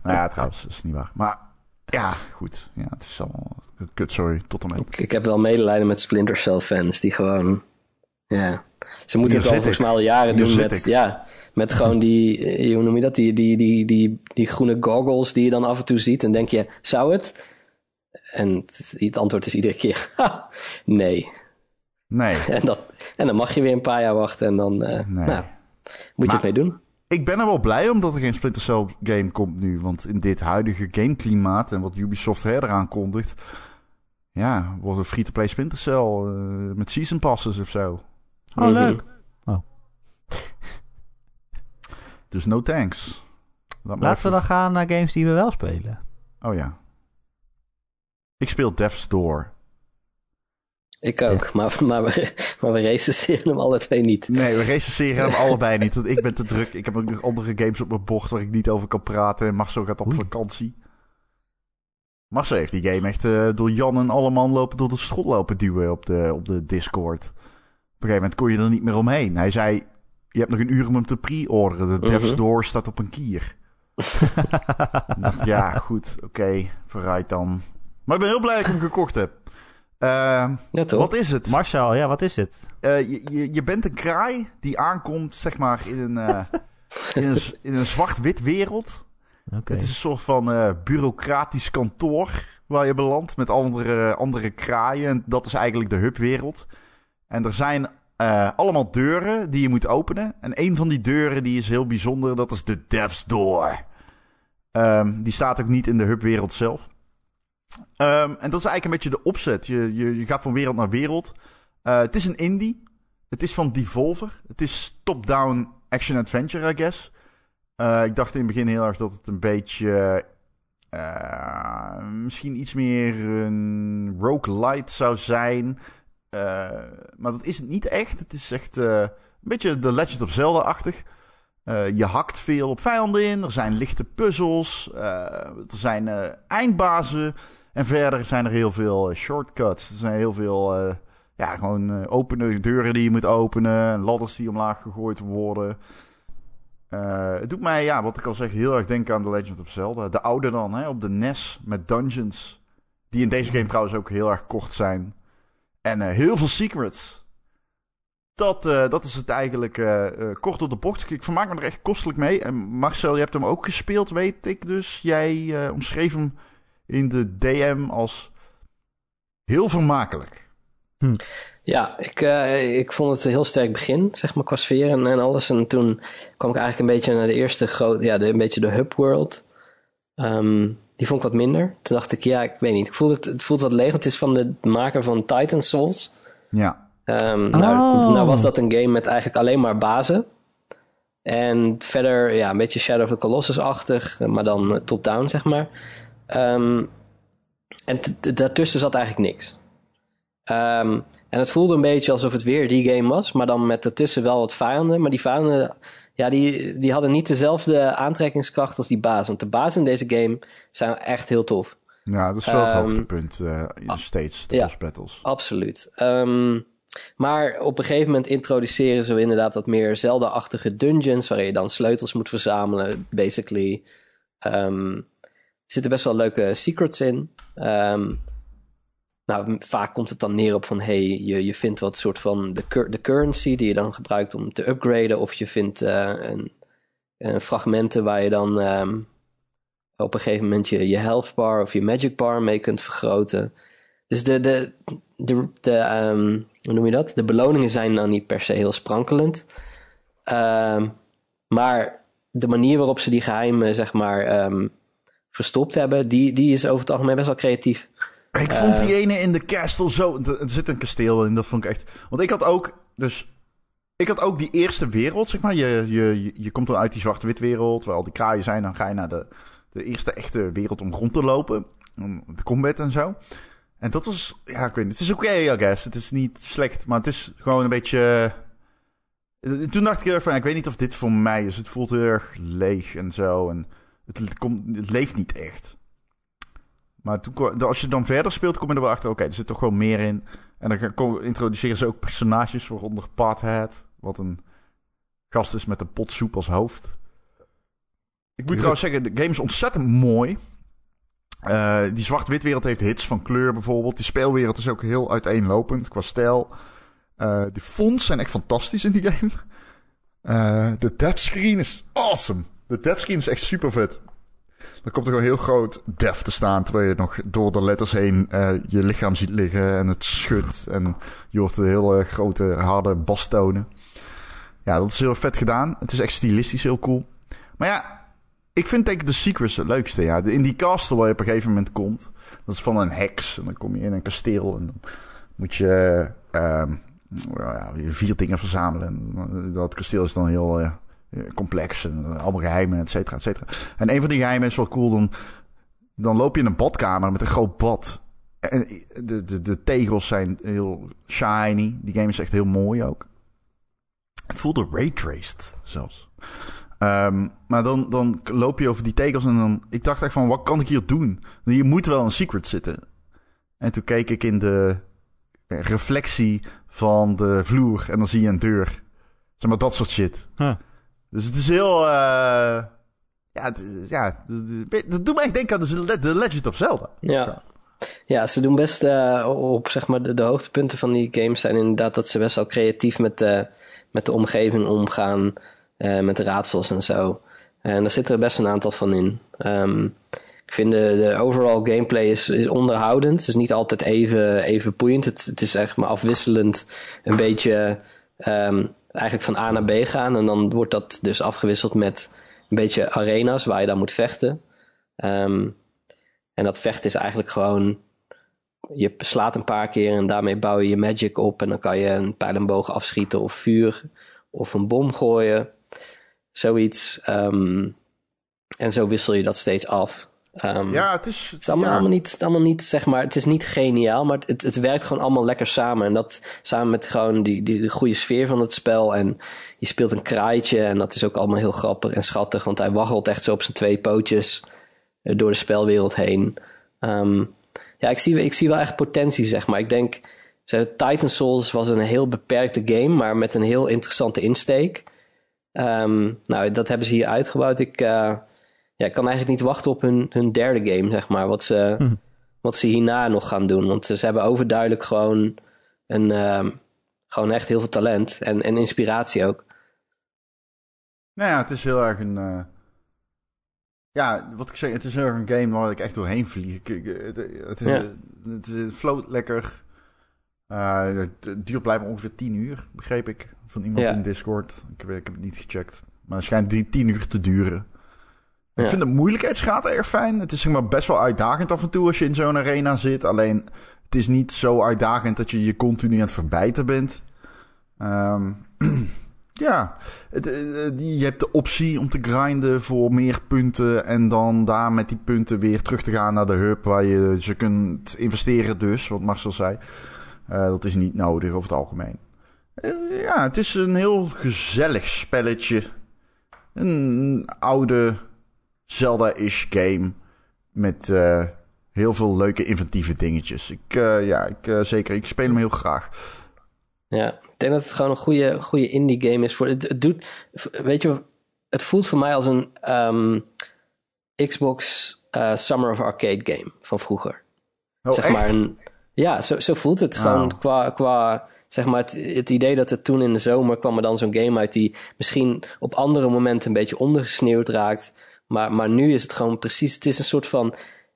Nou ja, trouwens, dat is niet waar. Maar ja, goed. Ja, het is allemaal kut, sorry. Tot en met. Ik, ik heb wel medelijden met Splinter Cell fans die gewoon... Ja, ze moeten Hier het al volgens mij al jaren Hier doen met... Ja, met gewoon die... eh, Hoe noem je dat? Die, die, die, die, die groene goggles die je dan af en toe ziet. En denk je, zou het? En het, het antwoord is iedere keer... "Ha, nee. Nee, En, dat, en dan mag je weer een paar jaar wachten en dan... eh, nee. nou, moet je het mee doen. Ik ben er wel blij omdat er geen Splinter Cell game komt nu. Want in dit huidige gameklimaat en wat Ubisoft verder aankondigt... Ja, wordt een free-to-play Splinter Cell eh, met season passes of zo. Oh, Mhm. leuk. Dus no thanks. Laten we dan gaan naar games die we wel spelen. Oh ja. Ik speel Death's Door. Ik ook, maar, maar, we, maar we recenseren hem alle twee niet. Nee, we recenseren hem allebei niet. Want ik ben te druk. Ik heb ook nog andere games op mijn bocht waar ik niet over kan praten. En Marcel gaat op Oei. vakantie. Marcel heeft die game echt eh, door Jan en alle man lopen door de strot lopen duwen op de, op de Discord. Op een gegeven moment kon je er niet meer omheen. Hij zei, je hebt nog een uur om hem te pre-orderen. De Death's Mhm. Door staat op een kier. Dacht, ja, goed, oké, vooruit dan. Maar ik ben heel blij dat ik hem gekocht heb. Eh, Ja, toch? wat is het? Marcel, ja, wat is het? Eh, je, je, je bent een kraai die aankomt, zeg maar, in een, eh, in een, z- in een zwart-wit wereld. Oké. Het is een soort van eh, bureaucratisch kantoor waar je belandt met andere, andere kraaien. En dat is eigenlijk de hubwereld. En er zijn eh, allemaal deuren die je moet openen. En een van die deuren die is heel bijzonder, dat is de Death's Door. Ehm, die staat ook niet in de hubwereld zelf. Ehm, en dat is eigenlijk een beetje de opzet. Je, je, je gaat van wereld naar wereld. Eh, het is een indie. Het is van Devolver. Het is top-down action-adventure, I guess. Eh, ik dacht in het begin heel erg dat het een beetje... eh, misschien iets meer een roguelite zou zijn. Maar dat is het niet echt. Het is echt een beetje The Legend of Zelda-achtig. Je hakt veel op vijanden in. Er zijn lichte puzzels. er zijn eindbazen. En verder zijn er heel veel eh, shortcuts. Er zijn heel veel... eh, ja, gewoon eh, openen deuren die je moet openen. Ladders die omlaag gegooid worden. Het doet mij, ja, wat ik al zeg, heel erg denken aan The Legend of Zelda. De oude dan, hè, op de NES met dungeons. Die in deze game trouwens ook heel erg kort zijn. En heel veel secrets. Dat, dat is het eigenlijk kort door de bocht. Ik vermaak me er echt kostelijk mee. En Marcel, je hebt hem ook gespeeld, weet ik dus. Jij omschreef hem in de DM als heel vermakelijk. Hm. Ja, ik, uh, ik vond het een heel sterk begin, zeg maar, qua sfeer en, en, alles. En toen kwam ik eigenlijk een beetje naar de eerste grote, ja, de, een beetje de hub world. Um, die vond ik wat minder. Toen dacht ik, ja, ik weet niet. Ik voelde het, het voelt wat leeg. Het is van de maker van Titan Souls. Ja. Um, nou, oh. nou was dat een game met eigenlijk alleen maar bazen. En verder, ja, een beetje Shadow of the Colossus-achtig, maar dan top-down, zeg maar. Um, en daartussen zat eigenlijk niks. Um, en het voelde een beetje alsof het weer die game was, maar dan met ertussen wel wat vijanden. Maar die vijanden, ja, die, die hadden niet dezelfde aantrekkingskracht als die baas. Want de baas in deze game zijn echt heel tof. Ja, dat is wel het um, hoogtepunt uh, in steeds, de ja, boss battles. Absoluut. Um, maar op een gegeven moment introduceren ze inderdaad wat meer Zelda-achtige dungeons, waarin je dan sleutels moet verzamelen, basically. Um, zitten best wel leuke secrets in. Um, nou, vaak komt het dan neer op van hey, je, je vindt wat soort van de, de currency die je dan gebruikt om te upgraden. Of je vindt uh, een, een, fragmenten waar je dan um, op een gegeven moment je, je health bar of je magic bar mee kunt vergroten. Dus de, de, de, de um, hoe noem je dat? De beloningen zijn dan niet per se heel sprankelend. Maar de manier waarop ze die geheimen, zeg maar, verstopt hebben, die, die is over het algemeen best wel creatief. Ik vond die eh. ene in de castle zo. Er zit een kasteel in, dat vond ik echt. Want ik had ook. Dus. Ik had ook die eerste wereld, zeg maar. Je, je, je komt dan uit die zwart-wit wereld, waar al die kraaien zijn. Dan ga je naar de, de eerste echte wereld om rond te lopen. De combat en zo. En dat was. Ja, ik weet niet. Het is oké, okay, I guess. Het is niet slecht, maar het is gewoon een beetje. Toen dacht ik van, ik weet niet of dit voor mij is. Het voelt heel erg leeg en zo. En het, komt, het leeft niet echt. Maar toen, als je dan verder speelt, kom je er wel achter... oké, er zit toch wel meer in. En dan introduceren ze ook personages, waaronder Parthead... wat een gast is met een pot soep als hoofd. Ik moet trouwens zeggen, de game is ontzettend mooi. Uh, die zwart-wit wereld heeft hits van kleur bijvoorbeeld. Die speelwereld is ook heel uiteenlopend qua stijl. Uh, de fonts zijn echt fantastisch in die game. Uh, de deathscreen is awesome. De deathscreen is echt super vet. Dan komt er gewoon heel groot def te staan. Terwijl je nog door de letters heen uh, je lichaam ziet liggen. En het schudt. En je hoort de hele grote harde bastonen. Ja, dat is heel vet gedaan. Het is echt stilistisch heel cool. Maar ja, ik vind denk ik de secrets het leukste. Ja. In die castle waar je op een gegeven moment komt. Dat is van een heks. En dan kom je in een kasteel. En dan moet je uh, ja, vier dingen verzamelen. Dat kasteel is dan heel... Eh, complex en eh, allemaal geheimen, et cetera, et cetera. En een van die geheimen is wel cool. Dan, dan loop je in een badkamer met een groot bad. En de, de, de tegels zijn heel shiny. Die game is echt heel mooi ook. Het voelde raytraced zelfs. Um, maar dan, dan loop je over die tegels en dan... Ik dacht echt van, wat kan ik hier doen? Hier moet wel een secret zitten. En toen keek ik in de reflectie van de vloer en dan zie je een deur. Zeg maar, dat soort shit. Huh. Dus het is heel... Uh, ja, ja, dat doet mij echt denken aan de, Legend of Zelda. Ja. Ja, ze doen best uh, op zeg maar de, hoogtepunten van die games zijn inderdaad dat ze best wel creatief met de, met de omgeving omgaan, uh, met de raadsels en zo. En daar zitten er best een aantal van in. Um, ik vind de, overall gameplay is, is onderhoudend. Het is niet altijd even, even boeiend. Het, het is echt maar afwisselend een beetje um, eigenlijk van A naar B gaan. En dan wordt dat dus afgewisseld met een beetje arena's waar je dan moet vechten. Um, en dat vechten is eigenlijk gewoon. Je slaat een paar keer en daarmee bouw je je magic op. En dan kan je een pijlenboog afschieten of vuur of een bom gooien. Zoiets. Um, en zo wissel je dat steeds af. Um, ja, het is... Het is allemaal, niet, allemaal niet, zeg maar... Het is niet geniaal, maar het, het werkt gewoon allemaal lekker samen. En dat samen met gewoon die, die de goede sfeer van het spel. En je speelt een kraaitje en dat is ook allemaal heel grappig en schattig. Want hij waggelt echt zo op zijn twee pootjes eh, door de spelwereld heen. Um, ja, ik zie, ik zie wel echt potentie, zeg maar. Ik denk... Titan Souls was een heel beperkte game, maar met een heel interessante insteek. Um, nou, dat hebben ze hier uitgebouwd. Ik... Uh, ja, ik kan eigenlijk niet wachten op hun, hun derde game, zeg maar. Wat ze, hm. wat ze hierna nog gaan doen. Want ze, hebben overduidelijk gewoon een, ehm, gewoon echt heel veel talent en, en inspiratie ook. Nou ja, het is heel erg een. eh, ja, wat ik zeg, het is heel erg een game waar ik echt doorheen vlieg. Ik- Het, het, is, Ja. eh, het, het float lekker. Het duurt blijkbaar ongeveer 10 uur, begreep ik. Van iemand Ja. in Discord. Ik, weet- ik heb het niet gecheckt. Maar het schijnt die 10 uur te duren. Ja. Ik vind de moeilijkheidsgraad erg fijn. Het is zeg maar best wel uitdagend af en toe als je in zo'n arena zit. Alleen, het is niet zo uitdagend dat je je continu aan het verbijten bent. Ehm, ja, het, eh, je hebt de optie om te grinden voor meer punten. En dan daar met die punten weer terug te gaan naar de hub waar je ze kunt investeren. Dus, wat Marcel zei. Eh, dat is niet nodig over het algemeen. Eh, ja, het is een heel gezellig spelletje. Een oude Zelda-ish game. Met eh, heel veel leuke inventieve dingetjes. Ik, eh, ja, ik, eh, zeker. Ik speel hem heel graag. Ja, ik denk dat het gewoon een goede, goede indie game is. Voor, het, het doet, weet je, het voelt voor mij als een ehm, Xbox Summer of Arcade game van vroeger. Oh, zeg echt? maar een, ja, zo, zo voelt het. Gewoon Oh. qua, qua zeg maar het, het idee dat er toen in de zomer kwam er dan zo'n game uit die misschien op andere momenten een beetje ondergesneeuwd raakt. Maar, maar nu is het gewoon precies, het is een soort van,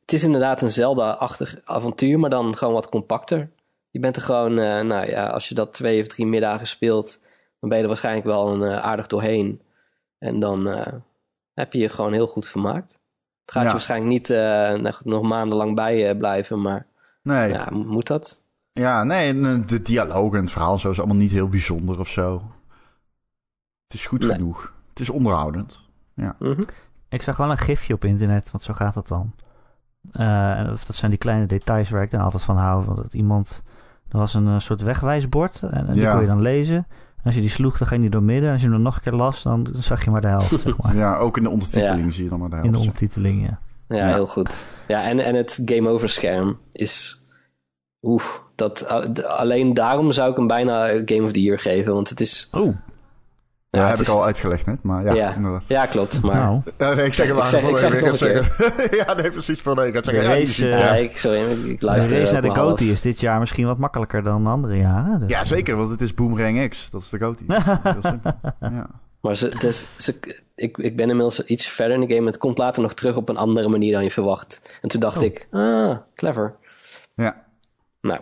het is inderdaad een Zelda-achtig avontuur, maar dan gewoon wat compacter. Je bent er gewoon, eh, nou ja, als je dat twee of drie middagen speelt, dan ben je er waarschijnlijk wel een, eh, aardig doorheen. En dan eh, heb je je gewoon heel goed vermaakt. Het gaat Ja. je waarschijnlijk niet nog, nog maandenlang bij blijven, maar Nee. ja, mo- moet dat? Ja, nee, de dialoog en het verhaal zo is allemaal niet heel bijzonder of zo. Het is goed Nee. genoeg. Het is onderhoudend. Mhm. Ik zag wel een gifje op internet, want zo gaat dat dan. Eh, en dat, zijn die kleine details waar ik dan altijd van hou. Want dat iemand, er was een eh, soort wegwijsbord en, en die Ja. kon je dan lezen. En als je die sloeg, dan ging die door midden. En als je hem dan nog een keer las, dan zag je maar de helft, zeg maar. Ja, ook in de ondertiteling Ja. zie je dan maar de In de helft. ondertiteling, ja. Ja, Ja. heel goed. Ja, en, en het game over scherm is... Oeh, dat, uh, alleen daarom zou ik hem bijna Game of the Year geven. Want het is... Oh, Ja, heb is- ik al uitgelegd net, maar ja, Ja. inderdaad. Ja, klopt. Maar nou. Ja, nee, ik zeg het Ik maar. zeg- ik de- zeg het ik nog ga een zeggen- ja, nee, precies. Voor nee, ik ga zeggen, De race, ja, ik, sorry, ik De luister race naar de. GOTY is dit jaar misschien wat makkelijker dan andere jaren. Dus, ja, zeker, want het is Boomerang X. Dat is de simpel. Ja. Maar ze, dus, ze, ik, ik ben inmiddels iets verder in de game. Het komt later nog terug op een andere manier dan je verwacht. En toen dacht Oh. ik, ah, clever. ja. Nou,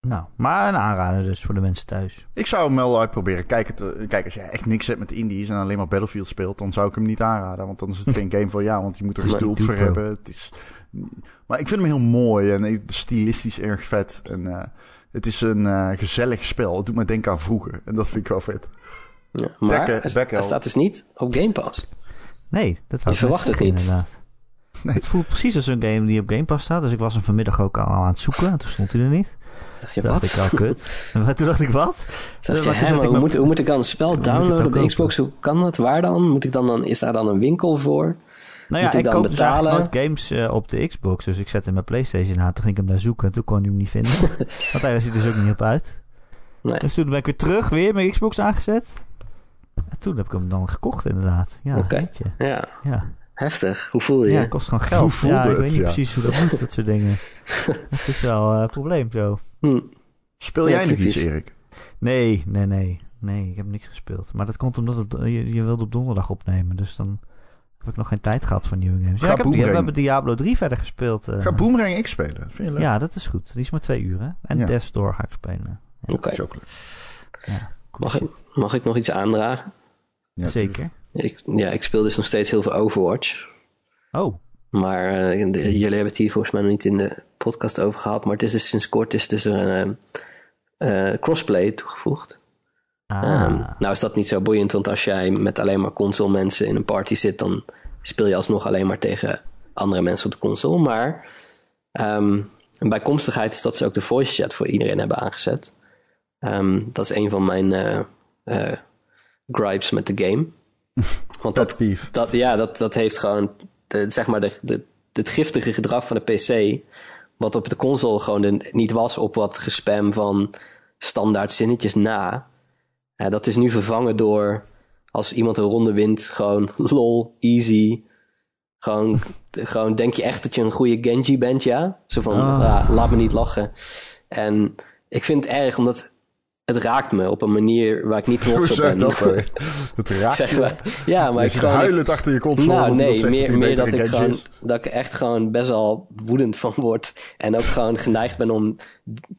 Nou, maar een aanrader dus voor de mensen thuis. Ik zou hem wel uitproberen. Kijk, het, eh, kijk, als je echt niks hebt met indies en alleen maar Battlefield speelt, dan zou ik hem niet aanraden. Want dan is het geen game voor jou, want je moet er geduld voor hebben. Het is... Maar ik vind hem heel mooi en stilistisch erg vet. En eh, het is een eh, gezellig spel. Het doet me denken aan vroeger en dat vind ik wel vet. ja. maar Dekken- hij, dekken hij staat dus niet op Game Pass. Nee, dat zou Je verwacht het niet. inderdaad. Nee. Het voelt precies als een game die op Game Pass staat. Dus ik was hem vanmiddag ook al aan het zoeken. En toen stond hij er niet. Dacht je, Toen wat? dacht ik, al kut. En toen dacht ik, wat? Toen dacht je, Maar toen hè, zat maar ik hoe, moet, hoe moet ik dan een spel downloaden op de? Xbox? Hoe kan dat? Waar dan? Moet ik dan, dan? Is daar dan een winkel voor? Nou Moet ja, ik dan koop dus betalen? nooit games eh, op de Xbox. Dus ik zette mijn Playstation aan. Toen ging ik hem daar zoeken. En toen kon hij hem niet vinden. Want daar ziet dus ook niet op uit. Nee. Dus toen ben ik weer terug. Weer mijn Xbox aangezet. En toen heb ik hem dan gekocht inderdaad. Ja, Oké. je. Ja, Ja. Heftig. Hoe voel je ja, je? het kost gewoon geld. Hoe voelde ja, ik het? weet niet Ja. precies hoe dat moet, dat soort dingen. Het is wel eh, een probleem zo. Hm. Speel Ja, jij nog iets, Erik? Nee, nee, nee. Nee, ik heb niks gespeeld. Maar dat komt omdat het, je, je wilde op donderdag opnemen. Dus dan heb ik nog geen tijd gehad voor nieuwe games. Ga Ja, ik heb, we hebben Diablo 3 verder gespeeld. eh. Ga Boomerang X spelen. Vind je leuk? Ja, dat is goed. Die is maar twee uur, hè? En Ja. Death's Door ga ik spelen. Ja, Oké. Is ook leuk. ja. Mag, ik, mag ik nog iets aandragen? Ja, Zeker. Ik, ja, ik speel dus nog steeds heel veel Overwatch. Oh, Maar eh, de- jullie hebben het hier volgens mij nog niet in de podcast over gehad. Maar het is dus sinds kort is dus er een eh, crossplay toegevoegd. ah. Ehm, nou is dat niet zo boeiend, want als jij met alleen maar console mensen in een party zit, dan speel je alsnog alleen maar tegen andere mensen op de console. Maar ehm, een bijkomstigheid is dat ze ook de voice chat voor iedereen hebben aangezet. Dat is een van mijn eh, gripes met de game. Want dat, ja, dat, dat heeft gewoon de, zeg maar de, de, het giftige gedrag van de PC. Wat op de console gewoon de- niet was op wat gespam van standaard zinnetjes na. Ja, dat is nu vervangen door als iemand een ronde wint, gewoon lol, easy. Gewoon, gewoon denk je echt dat je een goede Genji bent, ja? Zo van, Ah. ah, laat me niet lachen. En ik vind het erg omdat het raakt me op een manier waar ik niet trots op ben. dat. Het raakt Zeg maar. Ja, maar Je ik gewoon... huilend achter je console. Nou, nee, meer, dat ik, gewoon, dat ik er echt gewoon best wel woedend van word. En ook gewoon geneigd ben om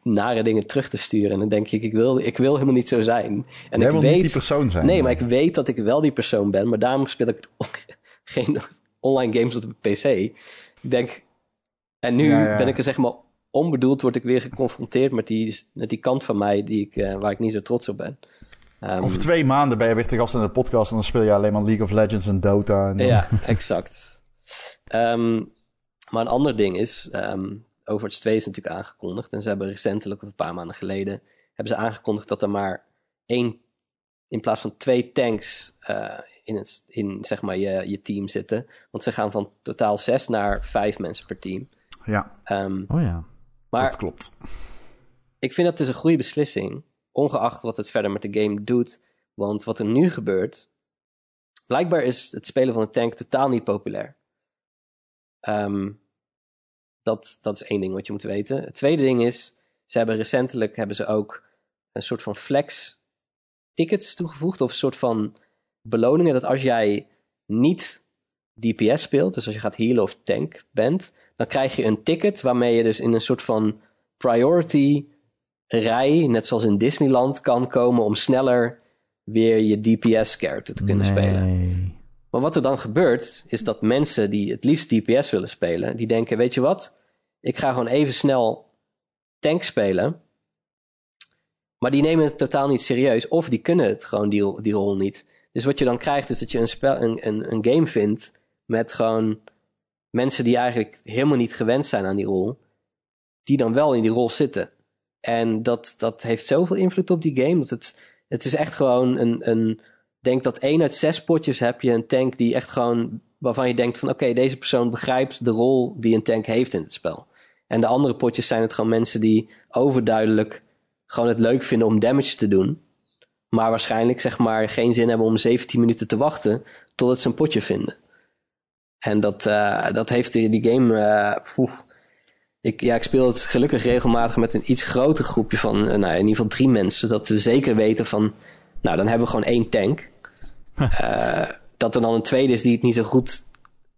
nare dingen terug te sturen. En dan denk ik, ik wil, ik wil helemaal niet zo zijn. En Jij ik wil weet, niet die persoon zijn. Nee, maar ik weet dat ik wel die persoon ben. Maar daarom speel ik geen online games op de PC. Ik denk... En nu Ja, ja. ben ik er zeg maar onbedoeld... word ik weer geconfronteerd met die, met die kant van mij... Die ik, eh, waar ik niet zo trots op ben. Ehm, Over twee maanden ben je weer te gast in de podcast en dan speel je alleen maar League of Legends en Dota. En dan- Ja, exact. Ehm, maar een ander ding is, ehm, Overwatch 2 is natuurlijk aangekondigd. En ze hebben recentelijk, of een paar maanden geleden, hebben ze aangekondigd dat er maar één, in plaats van twee tanks eh, in, het, in zeg maar je, je team zitten. Want ze gaan van totaal zes naar vijf mensen per team. Ja, Ehm, Oh ja. Maar dat klopt. ik vind dat dus een goede beslissing, ongeacht wat het verder met de game doet. Want wat er nu gebeurt, blijkbaar is het spelen van een tank totaal niet populair. Ehm, dat, dat is één ding wat je moet weten. Het tweede ding is, ze hebben recentelijk hebben ze ook een soort van flex tickets toegevoegd, of een soort van beloningen dat als jij niet DPS speelt, dus als je gaat healen of tank bent, dan krijg je een ticket waarmee je dus in een soort van priority rij, net zoals in Disneyland, kan komen om sneller weer je DPS-character te kunnen spelen. Maar wat er dan gebeurt, is dat mensen die het liefst DPS willen spelen, die denken, weet je wat, ik ga gewoon even snel tank spelen. Maar die nemen het totaal niet serieus, of die kunnen het gewoon die, die rol niet. Dus wat je dan krijgt, is dat je een, spel, een, een, een game vindt met gewoon mensen die eigenlijk helemaal niet gewend zijn aan die rol, die dan wel in die rol zitten. En dat, dat heeft zoveel invloed op die game. Dat het, het is echt gewoon een, een. Denk dat één uit zes potjes heb je een tank die echt gewoon. waarvan je denkt van oké, deze persoon begrijpt de rol die een tank heeft in het spel. En de andere potjes zijn het gewoon mensen die overduidelijk gewoon het leuk vinden om damage te doen. Maar waarschijnlijk zeg maar geen zin hebben om 17 minuten te wachten totdat ze een potje vinden. En dat, eh, dat heeft die, die game. eh, ik, ja, ik speel het gelukkig regelmatig met een iets groter groepje van, eh, nou, in ieder geval drie mensen. Dat we zeker weten van, nou, dan hebben we gewoon één tank. Dat er dan een tweede is die het niet zo goed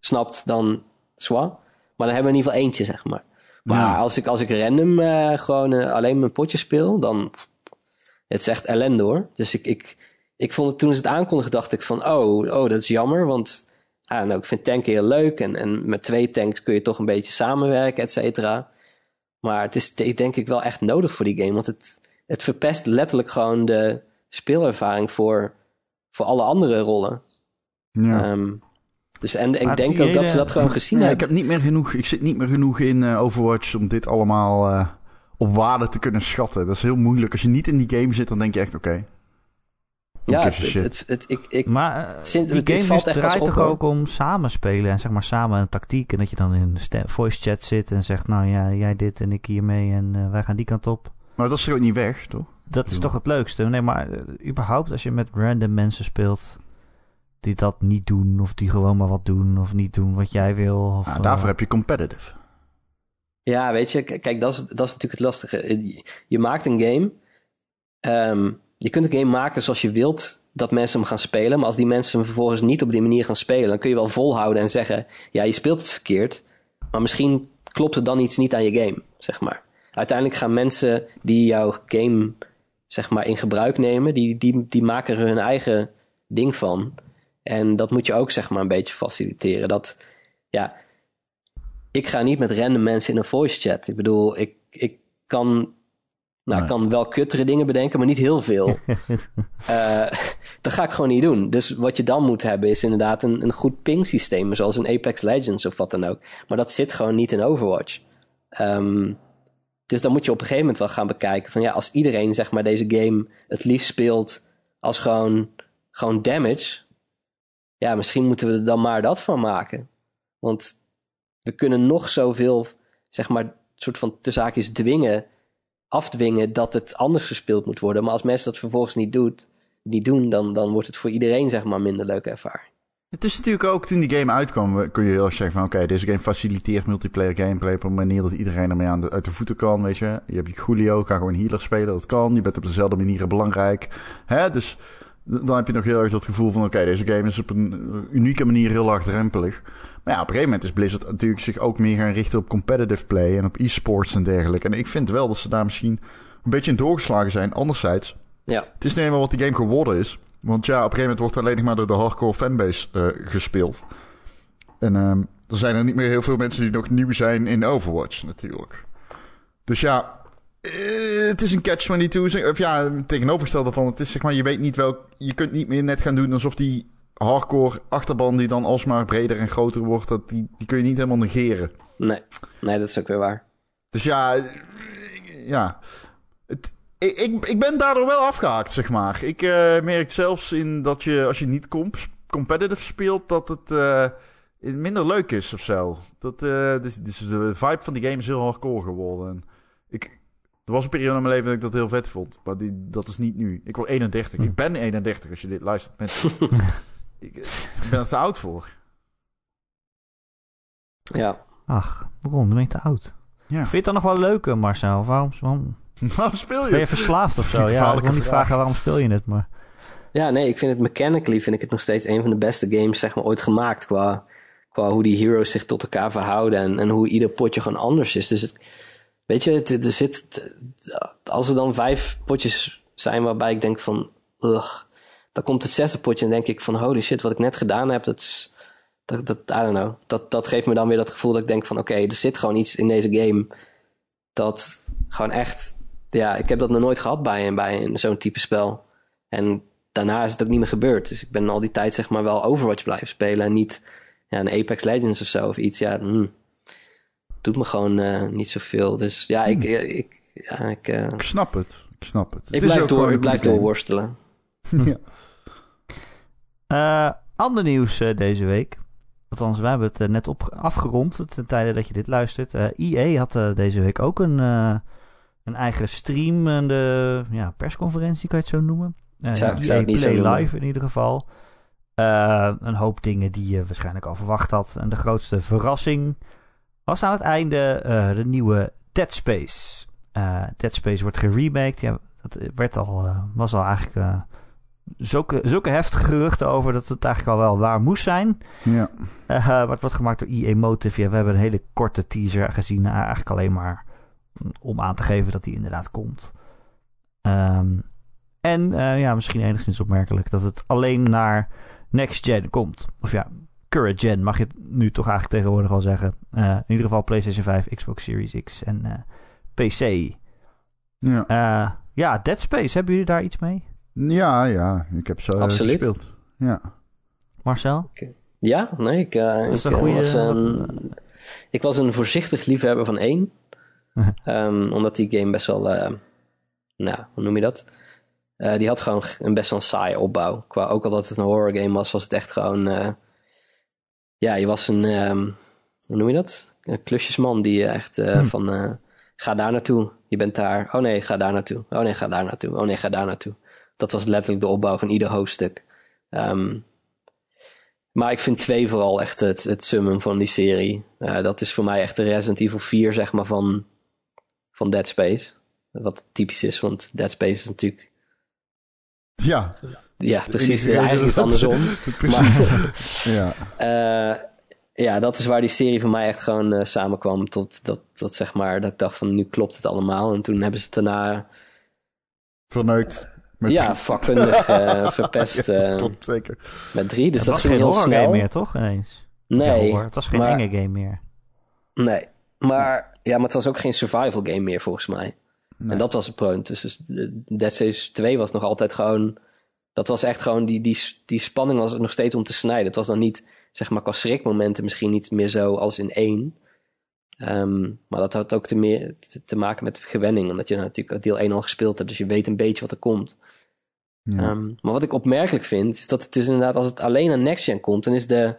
snapt, dan zwa. Maar dan hebben we in ieder geval eentje, zeg maar. Maar Ja. als, ik, als ik random gewoon alleen mijn potje speel, dan... Het is echt ellende hoor. Dus ik, ik, ik vond het toen ze het aankondigden, dacht ik van... Oh, oh dat is jammer, want I don't know, ik vind tanken heel leuk. En, en met twee tanks kun je toch een beetje samenwerken, et cetera. Maar het is de- denk ik wel echt nodig voor die game. Want het, het verpest letterlijk gewoon de speelervaring voor, voor alle andere rollen. Ja. Ehm, dus, en ik denk ook dat ze dat gewoon gezien Ja, ik hebben. heb niet meer genoeg. Ik zit niet meer genoeg in eh, Overwatch om dit allemaal eh, op waarde te kunnen schatten. Dat is heel moeilijk. Als je niet in die game zit, dan denk je echt oké. Ja, het, het, het, het- ik, ik, Maar eh, Sinds- die dit game valt draait toch ook om samen spelen en zeg maar samen een tactiek. En dat je dan in voice chat zit en zegt, nou ja, jij dit en ik hiermee en eh, wij gaan die kant op. Maar dat is ook niet weg, toch? Dat is toch het leukste. Nee, maar eh, überhaupt als je met random mensen speelt die dat niet doen of die gewoon maar wat doen of niet doen wat jij wil. Of, Nou, daarvoor heb je competitive. Ja, weet je, kijk, dat is, dat is natuurlijk het lastige. Je, je maakt een game. ehm, je kunt een game maken zoals je wilt dat mensen hem gaan spelen. Maar als die mensen hem vervolgens niet op die manier gaan spelen, dan kun je wel volhouden en zeggen: Ja, je speelt het verkeerd. Maar misschien klopt er dan iets niet aan je game, zeg maar. Uiteindelijk gaan mensen die jouw game, zeg maar, in gebruik nemen, die, die, die maken er hun eigen ding van. En dat moet je ook, zeg maar, een beetje faciliteren. Dat, ja, ik ga niet met random mensen in een voice chat. Ik bedoel, ik, ik kan, nou, ik kan wel kuttere dingen bedenken, maar niet heel veel. Eh, dat ga ik gewoon niet doen. Dus wat je dan moet hebben is inderdaad een, een goed ping systeem, zoals in Apex Legends of wat dan ook. Maar dat zit gewoon niet in Overwatch. Ehm, dus dan moet je op een gegeven moment wel gaan bekijken van ja, als iedereen zeg maar deze game het liefst speelt als gewoon, gewoon damage, ja, misschien moeten we er dan maar dat van maken. Want we kunnen nog zoveel, zeg maar, soort van te zaakjes dwingen, afdwingen dat het anders gespeeld moet worden. Maar als mensen dat vervolgens niet, doet, niet doen, dan, dan wordt het voor iedereen, zeg maar, minder leuke ervaring. Het is natuurlijk ook, toen die game uitkwam, kun je heel zeggen van... oké, deze game faciliteert multiplayer gameplay op een manier dat iedereen ermee aan de, uit de voeten kan, weet je. Je hebt Julio, kan gewoon healer spelen, dat kan. Je bent op dezelfde manieren belangrijk. Hè? Dus dan heb je nog heel erg dat gevoel van... oké, deze game is op een unieke manier heel laagdrempelig. Maar ja, op een gegeven moment is Blizzard natuurlijk zich ook meer gaan richten op competitive play... en op e-sports en dergelijke. En ik vind wel dat ze daar misschien een beetje in doorgeslagen zijn. Anderzijds, Ja, het is niet eenmaal wat die game geworden is. Want ja, op een gegeven moment wordt alleen nog maar door de hardcore fanbase eh, gespeeld. En ehm, er zijn er niet meer heel veel mensen die nog nieuw zijn in Overwatch natuurlijk. Dus ja, eh, het is een catch-22. zeg- Of ja, tegenovergestelde van, het is zeg maar, je weet niet welk... Je kunt niet meer net gaan doen alsof die hardcore achterban die dan alsmaar breder en groter wordt, dat die, die kun je niet helemaal negeren. nee. Nee, dat is ook weer waar. Dus ja, eh, ja. Het, ik, ik, ik ben daardoor wel afgehaakt, zeg maar. Ik eh, merk zelfs in dat je, als je niet comp competitive speelt, dat het minder leuk is of zo. Dat, eh, dus, dus de vibe van die game is heel hardcore geworden. En ik, er was een periode in mijn leven dat ik dat heel vet vond, maar die, dat is niet nu. Ik word 31. Ik ben 31 als je dit luistert. Mensen. ik, ik ben er te oud voor. Ja. Ach, waarom? Dan ben je te oud. Ja. Vind je het dan nog wel leuk, eh, Marcel? Waarom, waarom Waarom speel ben je je? verslaafd of zo? Ja, ik wil niet vraag. vragen waarom speel je het, maar... Ja, nee, ik vind het mechanically vind ik het nog steeds een van de beste games zeg maar, ooit gemaakt. Qua, qua hoe die heroes zich tot elkaar verhouden en, en hoe ieder potje gewoon anders is. Dus het, weet je, er zit, als er dan vijf potjes zijn waarbij ik denk van, ugh, dan komt het zesde potje en denk ik van, holy shit, wat ik net gedaan heb, dat dat, dat, I don't know. Dat, dat geeft me dan weer dat gevoel dat ik denk van, oké, er zit gewoon iets in deze game dat gewoon echt, ja, ik heb dat nog nooit gehad bij, bij zo'n type spel. En daarna is het ook niet meer gebeurd. Dus ik ben al die tijd zeg maar wel Overwatch blijven spelen en niet ja, een Apex Legends of zo of iets. Ja, hmm, doet me gewoon eh, niet zoveel. Dus ja, ik, ik, ja, ik, eh, Ik snap het. Ik snap het. ik Het is blijf, door, ik blijf doorworstelen. ja. Eh, ander nieuws eh, deze week. Althans, wij hebben het eh, net op, afgerond ten tijde dat je dit luistert. Eh EA had eh, deze week ook een, eh, een eigen streamende ja, persconferentie, kan je het zo noemen. Eh, Zou- ik EA zou het niet zo Play noemen. Live in ieder geval. Eh, een hoop dingen die je waarschijnlijk al verwacht had. En de grootste verrassing was aan het einde eh, de nieuwe Dead Space. Eh, Dead Space wordt geremaked. Ja, dat werd al, eh, was al eigenlijk zulke, zulke heftige geruchten over dat het eigenlijk al wel waar moest zijn. ja. Maar het wordt gemaakt door EA Motive. Ja, we hebben een hele korte teaser gezien. eigenlijk alleen maar om aan te geven dat die inderdaad komt. Ehm, en ja, misschien enigszins opmerkelijk dat het alleen naar next gen komt. Of ja, current gen mag je het nu toch eigenlijk tegenwoordig wel zeggen. Eh, in ieder geval PlayStation 5, Xbox Series X en eh, PC. Ja. Eh, ja, Dead Space, hebben jullie daar iets mee? ja, ja. Ik heb zo Absoluut. gespeeld. Ja. Marcel? Ja, nee, ik, eh, ik, een goeie- was een, ik was een voorzichtig liefhebber van één. Ehm, omdat die game best wel, eh, nou, hoe noem je dat? Eh, die had gewoon een best wel een saaie opbouw. Qua, ook al dat het een horror game was, was het echt gewoon... ja, je was een, ehm, hoe noem je dat? Een klusjesman die echt eh, van... eh, ga daar naartoe, je bent daar. Oh nee, ga daar naartoe. Oh nee, ga daar naartoe. Oh nee, ga daar naartoe. Dat was letterlijk de opbouw van ieder hoofdstuk. Ehm, maar ik vind twee vooral echt het, het summum van die serie. Eh, dat is voor mij echt de Resident Evil 4, zeg maar, van, van Dead Space. Wat typisch is, want Dead Space is natuurlijk... Ja. Ja, precies. Eigenlijk is het andersom. Precies. ja. Eh, ja, dat is waar die serie voor mij echt gewoon eh, samenkwam. Tot dat, dat, zeg maar, dat ik dacht van, nu klopt het allemaal. En toen hebben ze het daarna, Verneukt. Met ja, vakkundig eh, verpest Ja, dat eh, klopt zeker. met drie. Dus het dat was ging geen heel horror snel. game meer, toch? Ineens. Nee. Het was geen maar- enge game meer. Nee, maar, ja, maar het was ook geen survival game meer volgens mij. En dat was het punt. Dus, dus de- Dead Space 2 was nog altijd gewoon... Dat was echt gewoon... Die, die, die spanning was nog steeds om te snijden. Het was dan niet, zeg maar, qua schrikmomenten misschien niet meer zo als in één. Ehm, maar dat had ook te, meer, te, te maken met gewenning. Omdat je natuurlijk deel 1 al gespeeld hebt. Dus je weet een beetje wat er komt. Ja. Ehm, maar wat ik opmerkelijk vind, is dat het dus inderdaad, als het alleen aan Next Gen komt, dan is de,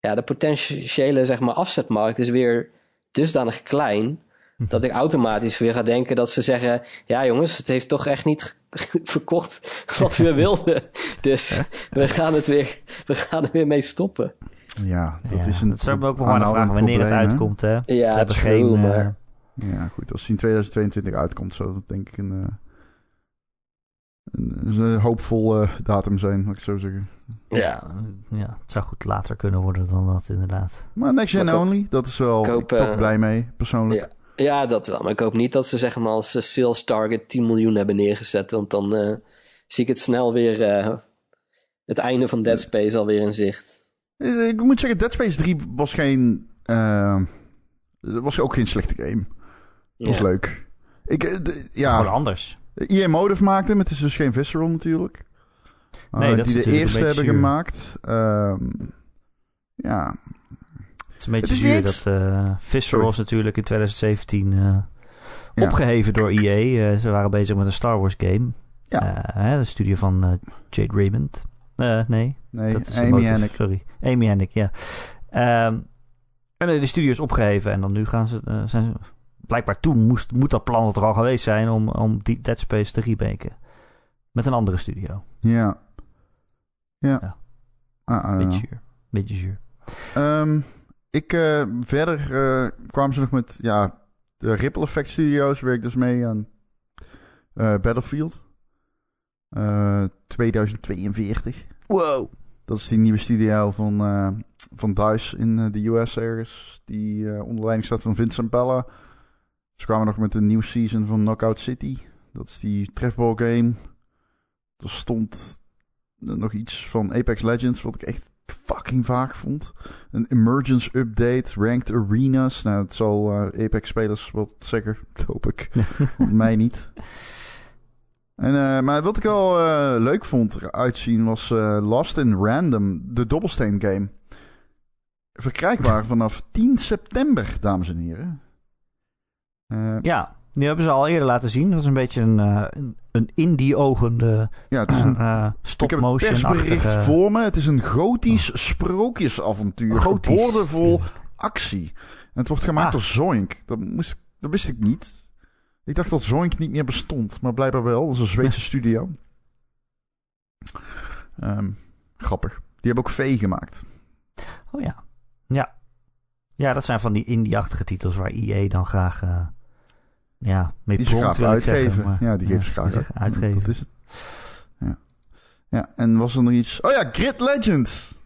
ja, de potentiële zeg maar, afzetmarkt is weer dusdanig klein. dat ik automatisch weer ga denken dat ze zeggen: Ja, jongens, het heeft toch echt niet verkocht wat we wilden. Dus we gaan, het weer, we gaan er weer mee stoppen. Ja, dat is een. Dat zou ik me ook nog maar vragen wanneer het uitkomt. Hè? Ja, het is geen. Maar... Ja, goed. Als het in 2022 uitkomt, zou dat denk ik een. Uh, een, een hoopvol datum zijn, laat ik zo zeggen. Ja, ja, het zou goed later kunnen worden dan dat, inderdaad. Maar next gen only, dat is wel ik toch blij mee, persoonlijk. Ja. Ja, dat wel. Maar ik hoop niet dat ze zeg maar als sales target 10 miljoen hebben neergezet. Want dan uh, zie ik het snel weer uh, het einde van Dead Space alweer in zicht. Ik moet zeggen, Dead Space 3 was geen... Uh, was ook geen slechte game. Het was leuk. Ik, ja, Gewoon anders. EA Motive maakte hem. Het is dus geen Visceral natuurlijk. Nee, dat die is de eerste hebben gemaakt. Um, ja, is een beetje zuur dat uh, Visceral was natuurlijk in 2017 uh, ja. opgeheven door EA. Uh, ze waren bezig met een Star Wars game. Ja. Hè, de studio van Jade Raymond. nee, nee dat is Amy Hennig. Sorry, Amy Hennig, ja. Um, en de studio is opgeheven en dan nu gaan ze... zijn ze blijkbaar toen moest, moet dat plan er al geweest zijn om, om die Dead Space te remaken. Met een andere studio. Ja. Ja. ja. Ah, beetje zuur. Beetje zuur. Um, ik, uh, verder uh, kwamen ze nog met ja, de Ripple Effect Studios, werk dus mee aan uh, Battlefield 2042. Wow. Dat is die nieuwe studio van, van DICE in de US ergens, die onder leiding staat van Vincent Bella. Ze kwamen nog met een nieuwe season van Knockout City. Dat is die trefball game. Er stond nog iets van Apex Legends, wat ik echt fucking vaag vond. Een emergence update, ranked arenas. Nou, het zal uh, Apex spelers wat zeker, hoop ik. mij niet. En, uh, maar wat ik wel uh, leuk vond eruit zien was Lost in Random, de dobbelsteen game. Verkrijgbaar vanaf 10 september, dames en heren. ja, die hebben ze al eerder laten zien. Dat is een beetje een, uh, een indie-ogende ja, het is een uh, stop-motion. Ik heb het persbericht voor me. Het is een gotisch oh. sprookjesavontuur. Gotisch. Boordevol actie. En het wordt gemaakt ah. door Zoink. Dat, moest, dat wist ik niet. Ik dacht dat Zoink niet meer bestond. Maar blijkbaar wel. Dat is een Zweedse studio. Um, grappig. Die hebben ook V gemaakt. Oh ja. Ja. Ja, dat zijn van die indie-achtige titels waar EA dan graag... Uh, ja, mee die ze graag uitgeven. ja, die geven ze graag uitgeven. Dat is het. Ja. ja, en was er nog iets... Oh ja, Grid Legends!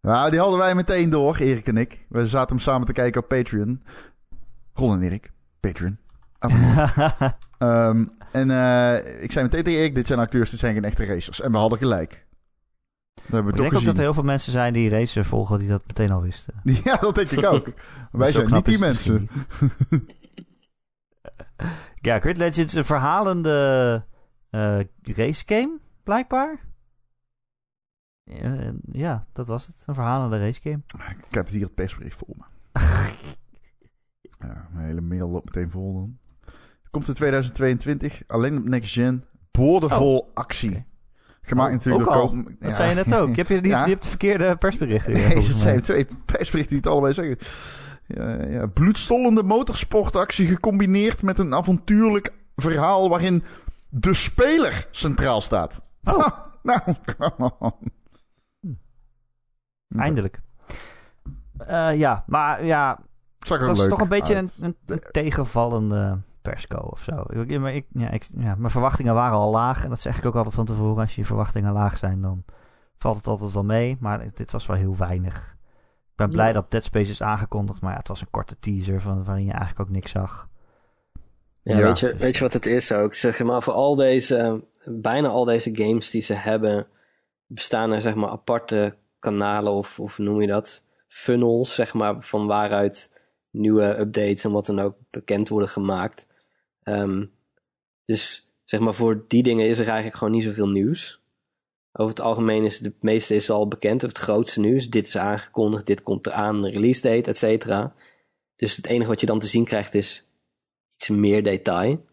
Ja, die hadden wij meteen door, Erik en ik. We zaten hem samen te kijken op Patreon. Ron en Erik, Patreon. um, en uh, ik zei meteen tegen Erik, dit zijn acteurs, dit zijn geen echte racers. En we hadden gelijk. Dat hebben we ik denk ook dat er heel veel mensen zijn die racer volgen die dat meteen al wisten. Ja, dat denk ik ook. wij zijn niet die mensen. Ja, Grid Legends een verhalende uh, race game, blijkbaar. Uh, ja, dat was het. Een verhalende race game. Ik heb hier het persbericht voor me. ja, mijn hele mail loopt meteen vol dan. Komt in 2022, alleen op Next Gen. Boordevol oh. actie. Gemaakt oh, natuurlijk door Koop... Dat zei je net ook. Je hebt, je, je hebt de verkeerde persberichten. Nee, het zijn twee persberichten die het allebei zeggen. Ja, ja. Bloedstollende motorsportactie gecombineerd met een avontuurlijk verhaal waarin de speler centraal staat. Oh. nou, Eindelijk. Uh, ja, maar ja. Het was toch een beetje een, een, een, tegenvallende persco of zo. Ik, maar ik, ja, ik, ja, mijn verwachtingen waren al laag. En dat zeg ik ook altijd van tevoren. Als je verwachtingen laag zijn, dan valt het altijd wel mee. Maar dit was wel heel weinig. Ik ben blij dat Dead Space is aangekondigd, maar ja, het was een korte teaser van, waarin je eigenlijk ook niks zag. Ja, Weet, je, weet je wat het is ook? Zeg maar, voor al deze, bijna al deze games die ze hebben, bestaan er zeg maar aparte kanalen of, of noem je dat? Funnels, zeg maar, van waaruit nieuwe updates en wat dan ook bekend worden gemaakt. Um, dus zeg maar, voor die dingen is er eigenlijk gewoon niet zoveel nieuws. Over het algemeen is het meeste is al bekend, of het grootste nieuws. Dit is aangekondigd, dit komt eraan, de release date, et cetera. Dus het enige wat je dan te zien krijgt is iets meer detail.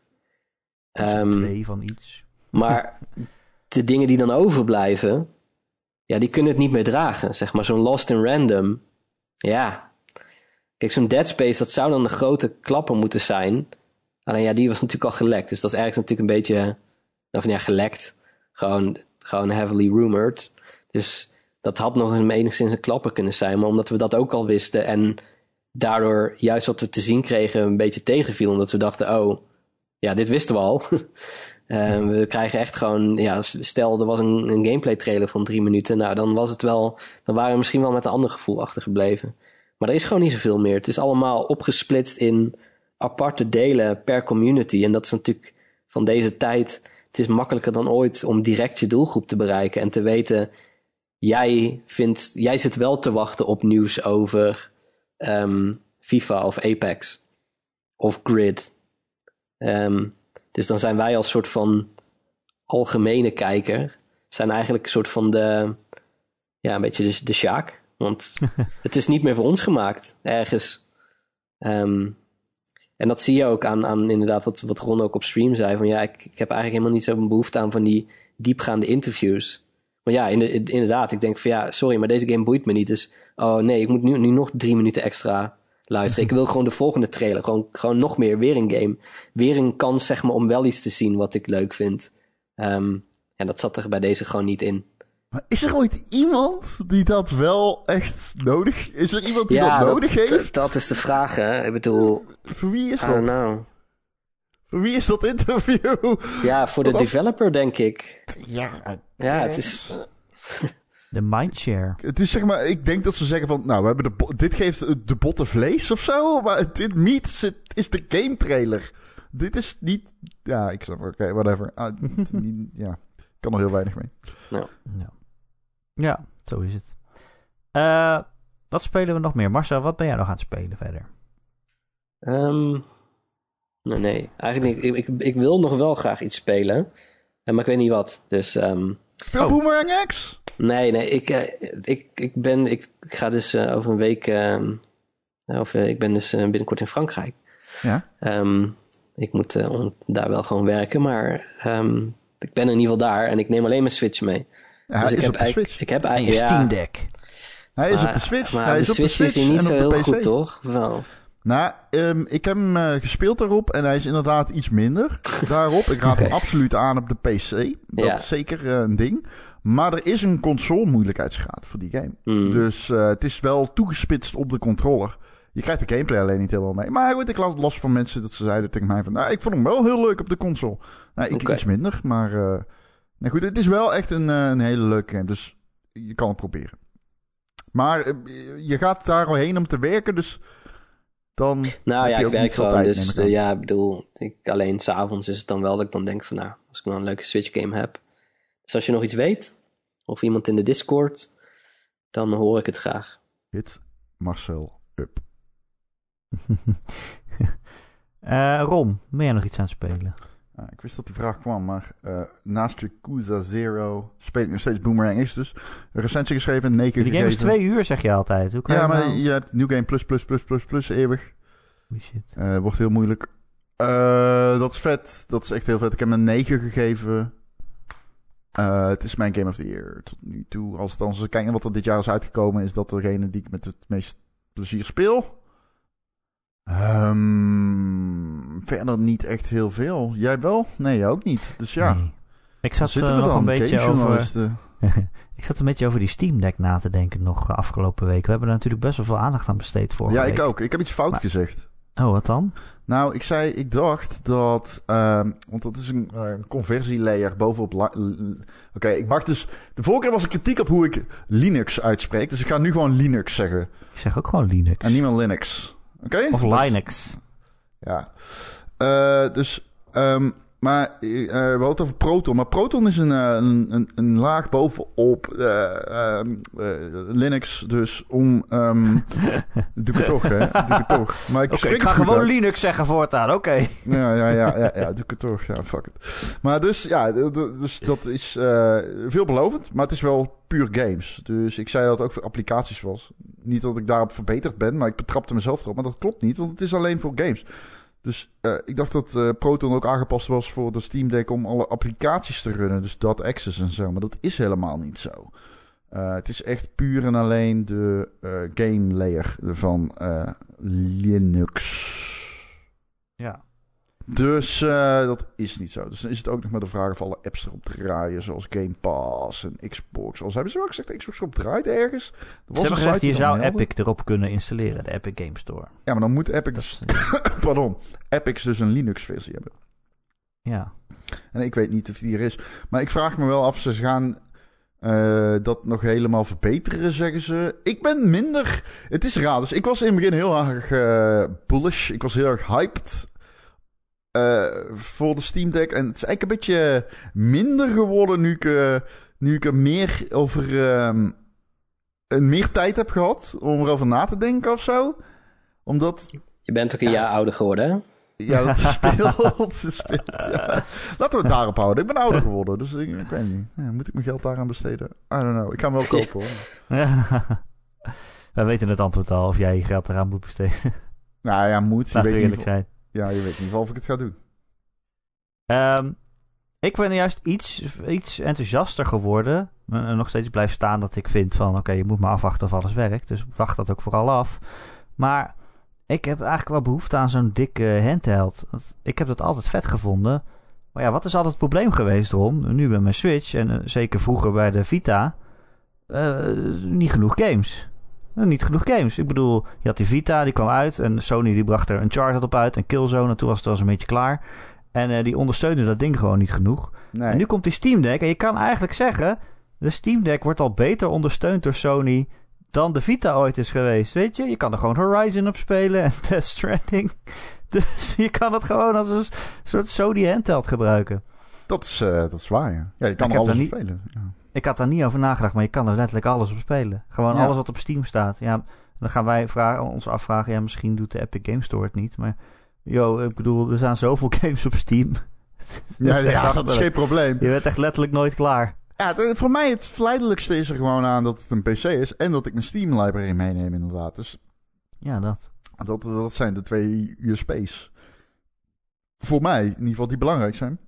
Um, twee van iets. Maar de dingen die dan overblijven, ja, die kunnen het niet meer dragen. Zeg maar zo'n Lost in Random. Ja. Kijk, zo'n Dead Space, dat zou dan een grote klapper moeten zijn. Alleen ja, die was natuurlijk al gelekt. Dus dat is ergens natuurlijk een beetje... Of ja, gelekt. Gewoon, gewoon heavily rumored. Dus dat had nog eens enigszins een klapper kunnen zijn. Maar omdat we dat ook al wisten en daardoor juist wat we te zien kregen een beetje tegenviel. Omdat we dachten, oh, ja, dit wisten we al. uh, we krijgen echt gewoon, ja, stel er was een, een, gameplay trailer van drie minuten. Nou, dan was het wel, dan waren we misschien wel met een ander gevoel achtergebleven. Maar er is gewoon niet zoveel meer. Het is allemaal opgesplitst in aparte delen per community. En dat is natuurlijk van deze tijd. Het is makkelijker dan ooit om direct je doelgroep te bereiken en te weten. Jij, vindt, jij zit wel te wachten op nieuws over um, FIFA of Apex of Grid. Um, dus dan zijn wij als soort van algemene kijker, zijn eigenlijk een soort van de, ja, een beetje de, de Sjaak. Want het is niet meer voor ons gemaakt, ergens. Um, en dat zie je ook aan, aan inderdaad wat, wat Ron ook op stream zei. Van ja, ik, ik heb eigenlijk helemaal niet zo'n behoefte aan van die diepgaande interviews. Maar ja, inderdaad, ik denk van ja, sorry, maar deze game boeit me niet. Dus, oh nee, ik moet nu, nu nog drie minuten extra luisteren. Ik wil gewoon de volgende trailer. Gewoon, gewoon nog meer, weer een game. Weer een kans, zeg maar, om wel iets te zien wat ik leuk vind. Um, en dat zat er bij deze gewoon niet in. Maar is er ooit iemand die dat wel echt nodig... Is er iemand die dat nodig dat, heeft? Dat is de vraag, hè. Ik bedoel... Voor wie is I dat? know. Voor wie is dat interview? Ja, voor de als- developer, denk ik. Ja, Ja, het is... De mindshare. Het is zeg maar, ik denk dat ze zeggen van, nou, we hebben de dit geeft de botte vlees of zo, maar dit zit- is de game trailer. Dit is niet, ja, ik snap, oké, whatever. Niet- ja, ik kan er heel weinig mee. Ja, zo is het. Eh, wat spelen we nog meer? Marcel, wat ben jij nog aan het spelen verder? Ehm, nee, nee, eigenlijk niet. Ik, ik, ik wil nog wel graag iets spelen. eh, Maar ik weet niet wat. Dus ehm, Speel Oh. Boomerang X? nee, nee. Ik, eh, ik, ik, ben, ik, ga dus over een week... ehm, of eh, ik ben dus binnenkort in Frankrijk. Ja. Ehm, ik moet daar wel gewoon werken. Maar ehm, ik ben in ieder geval daar. En ik neem alleen mijn Switch mee. Hij dus ik is heb op de eigenlijk- Switch. Ik heb eigenlijk... Steam ja, Deck. Hij is op de Switch. Maar hij de is op Switch, de is Switch niet en zo heel PC. goed, toch? Wel. Nou, ehm, ik heb hem eh, gespeeld daarop en hij is inderdaad iets minder daarop. Ik raad hem absoluut aan op de PC. Dat Ja. is zeker eh, een ding. Maar er is een console moeilijkheidsgraad voor die game. Hmm. Dus eh, het is wel toegespitst op de controller. Je krijgt de gameplay alleen niet helemaal mee. Maar goed, ik las last van mensen dat ze zeiden tegen mij van... Nou, ik vond hem wel heel leuk op de console. Nou, ik Oké. iets minder, maar... nou goed, het is wel echt een, eh, een hele leuke game. Dus je kan het proberen. Maar eh, je gaat daar al heen om te werken, dus... Dan Nou heb ja, je ik werk gewoon. tijd, dus ik eh, ja, ik bedoel, ik, alleen s'avonds is het dan wel dat ik dan denk van nou, als ik dan een leuke Switch game heb. Dus als je nog iets weet, of iemand in de Discord, dan hoor ik het graag. Hit Marcel up. Eh, Ron, ben jij nog iets aan het spelen? Ah, ik wist dat die vraag kwam, maar eh naast Yakuza Zero speel ik nog steeds Boomerang X dus. Een recensie geschreven, 9 Die game is twee uur, zeg je altijd. Hoe kan Ja, je maar nou- je hebt New Game plus plus plus plus plus eeuwig. Oh, shit. Eh, wordt heel moeilijk. Eh, dat is vet. Dat is echt heel vet. Ik heb hem een 9 gegeven. Het is mijn Game of the Year tot nu toe. Als, het, als we kijken wat er dit jaar is uitgekomen, is dat degene die ik met het meest plezier speel. Ehm, verder niet echt heel veel. Jij wel? Nee, jij ook niet. Dus ja, Nee. Ik zat zitten we nog dan. een beetje over... Ik zat een beetje over die Steam Deck na te denken nog eh, afgelopen week. We hebben er natuurlijk best wel veel aandacht aan besteed vorige Ja, week. ik ook. Ik heb iets fout Maar- gezegd. Oh, wat dan? Nou, ik zei, ik dacht dat, ehm, want dat is een eh, conversielayer bovenop. Oké, ik mag dus. De vorige keer was er kritiek op hoe ik Linux uitspreek, dus ik ga nu gewoon Linux zeggen Ik zeg ook gewoon Linux. en niet meer Linux. Oké? Of Dus- Linux. ja. Eh, dus, ehm, maar eh, we hadden het over Proton. Maar Proton is een, eh, een, een, een laag bovenop eh, ehm, eh, Linux. Dus om. ehm doe ik het toch, hè? Doe ik het toch. Maar ik ga gewoon uit. Linux zeggen voortaan. Oké. Ja, ja, ja, ja, ja, doe ik het toch. Ja, fuck it. Maar dus, ja, dus dat is eh, veelbelovend, maar het is wel puur games. Dus ik zei dat het ook voor applicaties was. Niet dat ik daarop verbeterd ben, maar ik betrapte mezelf erop. Maar dat klopt niet, want het is alleen voor games. Dus eh, ik dacht dat eh, Proton ook aangepast was voor de Steam Deck om alle applicaties te runnen. Dus dat Access en zo. Maar dat is helemaal niet zo. Uh, het is echt puur en alleen de game layer van Linux. Ja. Dus dat is niet zo. Dus dan is het ook nog maar de vraag of alle apps erop draaien, zoals Game Pass en Xbox. Als hebben ze ook gezegd Xbox op draait ergens? Er was ze hebben gezegd, je zou Epic erop kunnen installeren, de Epic Game Store. Ja, maar dan moet Epic, dus, pardon, Epic dus een Linux-versie hebben. Ja. En ik weet niet of die er is. Maar ik vraag me wel af, ze gaan uh, dat nog helemaal verbeteren, zeggen ze. Ik ben minder. Het is raar. Dus ik was in het begin heel erg uh, bullish. Ik was heel erg hyped. Uh, voor de Steam Deck. En het is eigenlijk een beetje minder geworden nu ik, nu ik er meer over. meer tijd heb gehad om erover na te denken of zo. Omdat. Je bent ook een jaar ouder geworden, hè? Ja, dat speelt. speelt ja. Laten we het daarop houden. Ik ben ouder geworden, dus ik, ik weet niet. Ja, moet ik mijn geld daaraan besteden? I don't know. Ik ga hem wel kopen hoor. Ja. Wij weten het antwoord al of jij je geld eraan moet besteden. Nou ja, moet. Laten we eerlijk zijn. Ja, je weet niet of ik het ga doen. Um, ik ben juist iets, iets enthousiaster geworden. En nog steeds blijf staan dat ik vind van... Oké, je moet maar afwachten of alles werkt. Dus wacht dat ook vooral af. Maar ik heb eigenlijk wel behoefte aan zo'n dikke handheld. Ik heb dat altijd vet gevonden. Maar ja, wat is altijd het probleem geweest, Ron? Nu bij mijn Switch en eh, zeker vroeger bij de Vita. Uh, niet genoeg games. Uh, niet genoeg games. Ik bedoel, je had die Vita, die kwam uit. En Sony die bracht er een Uncharted op uit. En Killzone. En toen was het wel eens een beetje klaar. En die ondersteunde dat ding gewoon niet genoeg. Nee. En nu komt die Steam Deck. En je kan eigenlijk zeggen... De Steam Deck wordt al beter ondersteund door Sony dan de Vita ooit is geweest. Weet je, je kan er gewoon Horizon op spelen en Death Stranding. Dus je kan het gewoon als een soort Sony handheld gebruiken. Dat is, uh, dat is waar, ja. ja je kan er alles spelen. Ja. Ik had daar niet over nagedacht, maar je kan er letterlijk alles op spelen. Gewoon alles wat op Steam staat. Ja, dan gaan wij vragen, ons afvragen, ja, misschien doet de Epic Game Store het niet. Maar, yo, ik bedoel, er staan zoveel games op Steam. ja, ja dat is geen probleem. Je bent echt letterlijk nooit klaar. Ja, voor mij het verleidelijkste is er gewoon aan dat het een PC is en dat ik mijn Steam library meeneem, inderdaad. Dus ja, dat. Dat, dat zijn de twee USP's. Voor mij, in ieder geval, die belangrijk zijn.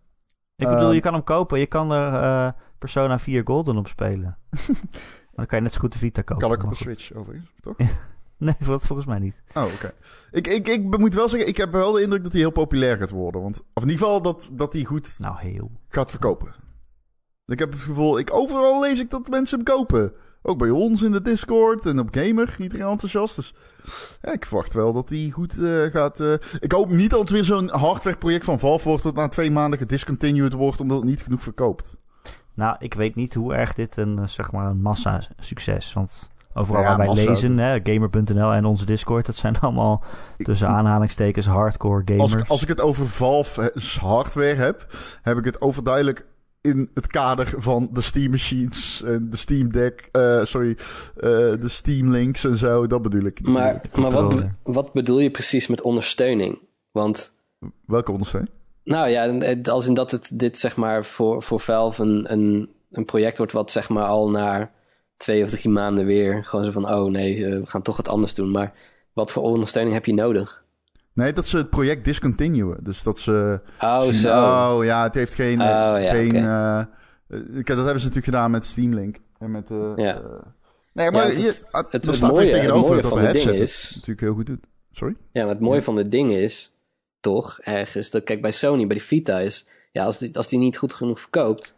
Ik bedoel, je ehm, kan hem kopen. Je kan er uh, Persona 4 Golden op spelen. dan kan je net zo goed de Vita kopen. Kan ik op een Switch overigens, toch? nee, volgens mij niet. Oh, oké. Ik, ik, ik moet wel zeggen, ik heb wel de indruk dat hij heel populair gaat worden. Want, of in ieder geval dat, dat hij goed nou, heel. gaat verkopen. Ik heb het gevoel, ik, overal lees ik dat mensen hem kopen. Ook bij ons in de Discord en op Gamer. Iedereen enthousiast. Dus ja, ik verwacht wel dat hij goed uh, gaat. Uh, ik hoop niet dat het weer zo'n hardwareproject van Valve wordt. dat na twee maanden gediscontinued wordt omdat het niet genoeg verkoopt. Nou, ik weet niet hoe erg dit een, eh, zeg maar een massa succes. Want overal ja, waar wij lezen, gamer.nl en onze Discord, dat zijn allemaal tussen aanhalingstekens hardcore gamers. Als, als ik het over Valve hardware heb, heb ik het overduidelijk in het kader van de Steam Machines en de Steam Deck, uh, sorry, uh, de Steam Links en zo, dat bedoel ik. Maar, maar wat, wat bedoel je precies met ondersteuning? Want... Welke ondersteuning? Nou ja, als in dat het dit zeg maar voor, voor Valve een, een, een project wordt wat zeg maar al na twee of drie maanden weer gewoon zo van, oh nee, eh, we gaan toch wat anders doen. Maar wat voor ondersteuning heb je nodig? Nee, dat ze het project discontinuen. Dus dat ze. Oh, zien, zo. Oh ja, het heeft geen. Oh, ja, geen uh, dat hebben ze natuurlijk gedaan met Steam Link. En met. Uh, ja. nee, maar ja, het, het, het, het, staat mooie, tegenover dat de headset is, natuurlijk heel goed doet. Sorry? Ja, maar het mooie van het ding is. Toch ergens. Dat, kijk, bij Sony, bij de Vita is. Ja, als die, als die niet goed genoeg verkoopt.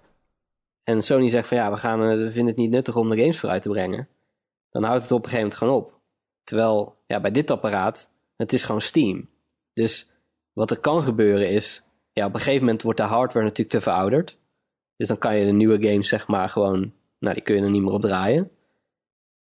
En Sony zegt van ja, we, gaan, we vinden het niet nuttig om de games vooruit te brengen. Dan houdt het op een gegeven moment gewoon op. Terwijl ja, bij dit apparaat het is gewoon Steam. Dus wat er kan gebeuren is, ja, op een gegeven moment wordt de hardware natuurlijk te verouderd. Dus dan kan je de nieuwe games, zeg maar, gewoon, nou, die kun je er niet meer op draaien.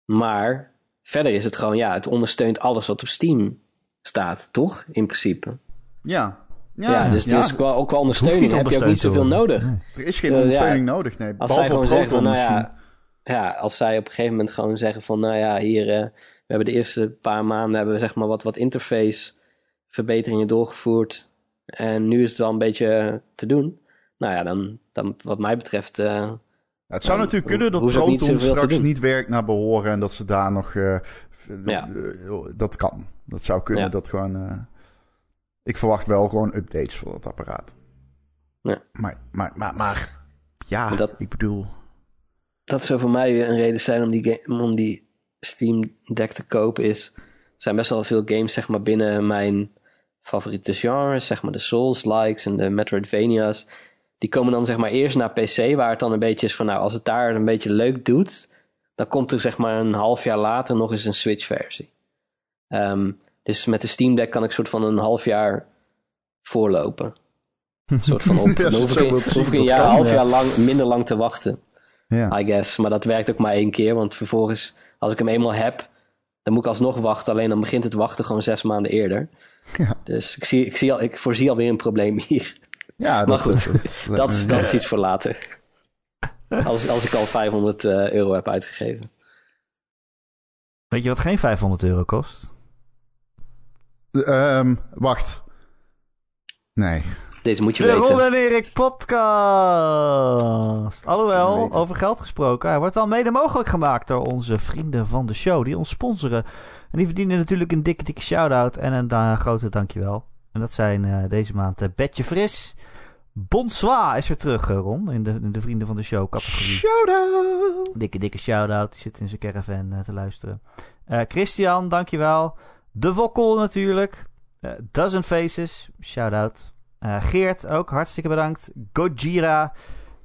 Maar verder is het gewoon, ja, het ondersteunt alles wat op Steam staat, toch? In principe. Ja. Ja, ja dus, dus qua, ook qua ondersteuning heb je ook niet zoveel nodig. Er is geen ondersteuning nodig, nee. Als zij gewoon zeggen van, nou ja, ja, als zij op een gegeven moment gewoon zeggen van, nou ja, hier, uh, we hebben de eerste paar maanden hebben we zeg maar wat, wat interface verbeteringen doorgevoerd. En nu is het wel een beetje te doen. Nou ja, dan, dan wat mij betreft. Uh, het zou natuurlijk kunnen dat Proton straks niet werkt naar behoren en dat ze daar nog. Uh, ja. dat kan. Dat zou kunnen. Ja. Dat gewoon. Ik verwacht wel gewoon updates voor dat apparaat. Ja. Maar, maar, maar, maar ja, dat, ik bedoel. dat zou voor mij een reden zijn om die, game, om die Steam Deck te kopen is... Er zijn best wel veel games zeg maar, binnen mijn favoriete genres. Zeg maar de Souls-likes en de Metroidvania's. Die komen dan zeg maar eerst naar PC, waar het dan een beetje is van... nou, als het daar een beetje leuk doet... dan komt er zeg maar een half jaar later nog eens een Switch-versie. Ehm, dus met de Steam Deck kan ik soort van een half jaar voorlopen. Een soort van op. Ja, dan hoef ik, hoef een dat jaar, kan, half ja. jaar lang, minder lang te wachten. Ja. I guess. Maar dat werkt ook maar één keer. Want vervolgens, als ik hem eenmaal heb, dan moet ik alsnog wachten. Alleen dan begint het wachten gewoon zes maanden eerder. Ja. Dus ik, zie, ik, zie al, ik voorzie alweer een probleem hier. Ja, Maar goed, dat, Dat, is- dat is iets voor later. Als, als ik al 500 eh, euro heb uitgegeven. Weet je wat geen 500 euro kost? Ehm, wacht. Nee. Deze moet je De Ron weten. en Erik podcast. Alhoewel, over geld gesproken. Hij wordt wel mede mogelijk gemaakt door onze vrienden van de show. Die ons sponsoren. En die verdienen natuurlijk een dikke, dikke shout-out. En een da- grote dankjewel. En dat zijn eh, deze maand uh, Betje Fris. Bonsoir is weer terug, eh, Ron. In de, in de vrienden van de show categorie. Shout-out! Dikke, dikke shout-out. Die zit in zijn caravan te luisteren. Eh, Christian, dankjewel. De Wokkel natuurlijk. Eh, Dozen Faces, shout-out. Eh, Geert ook, hartstikke bedankt. Gojira.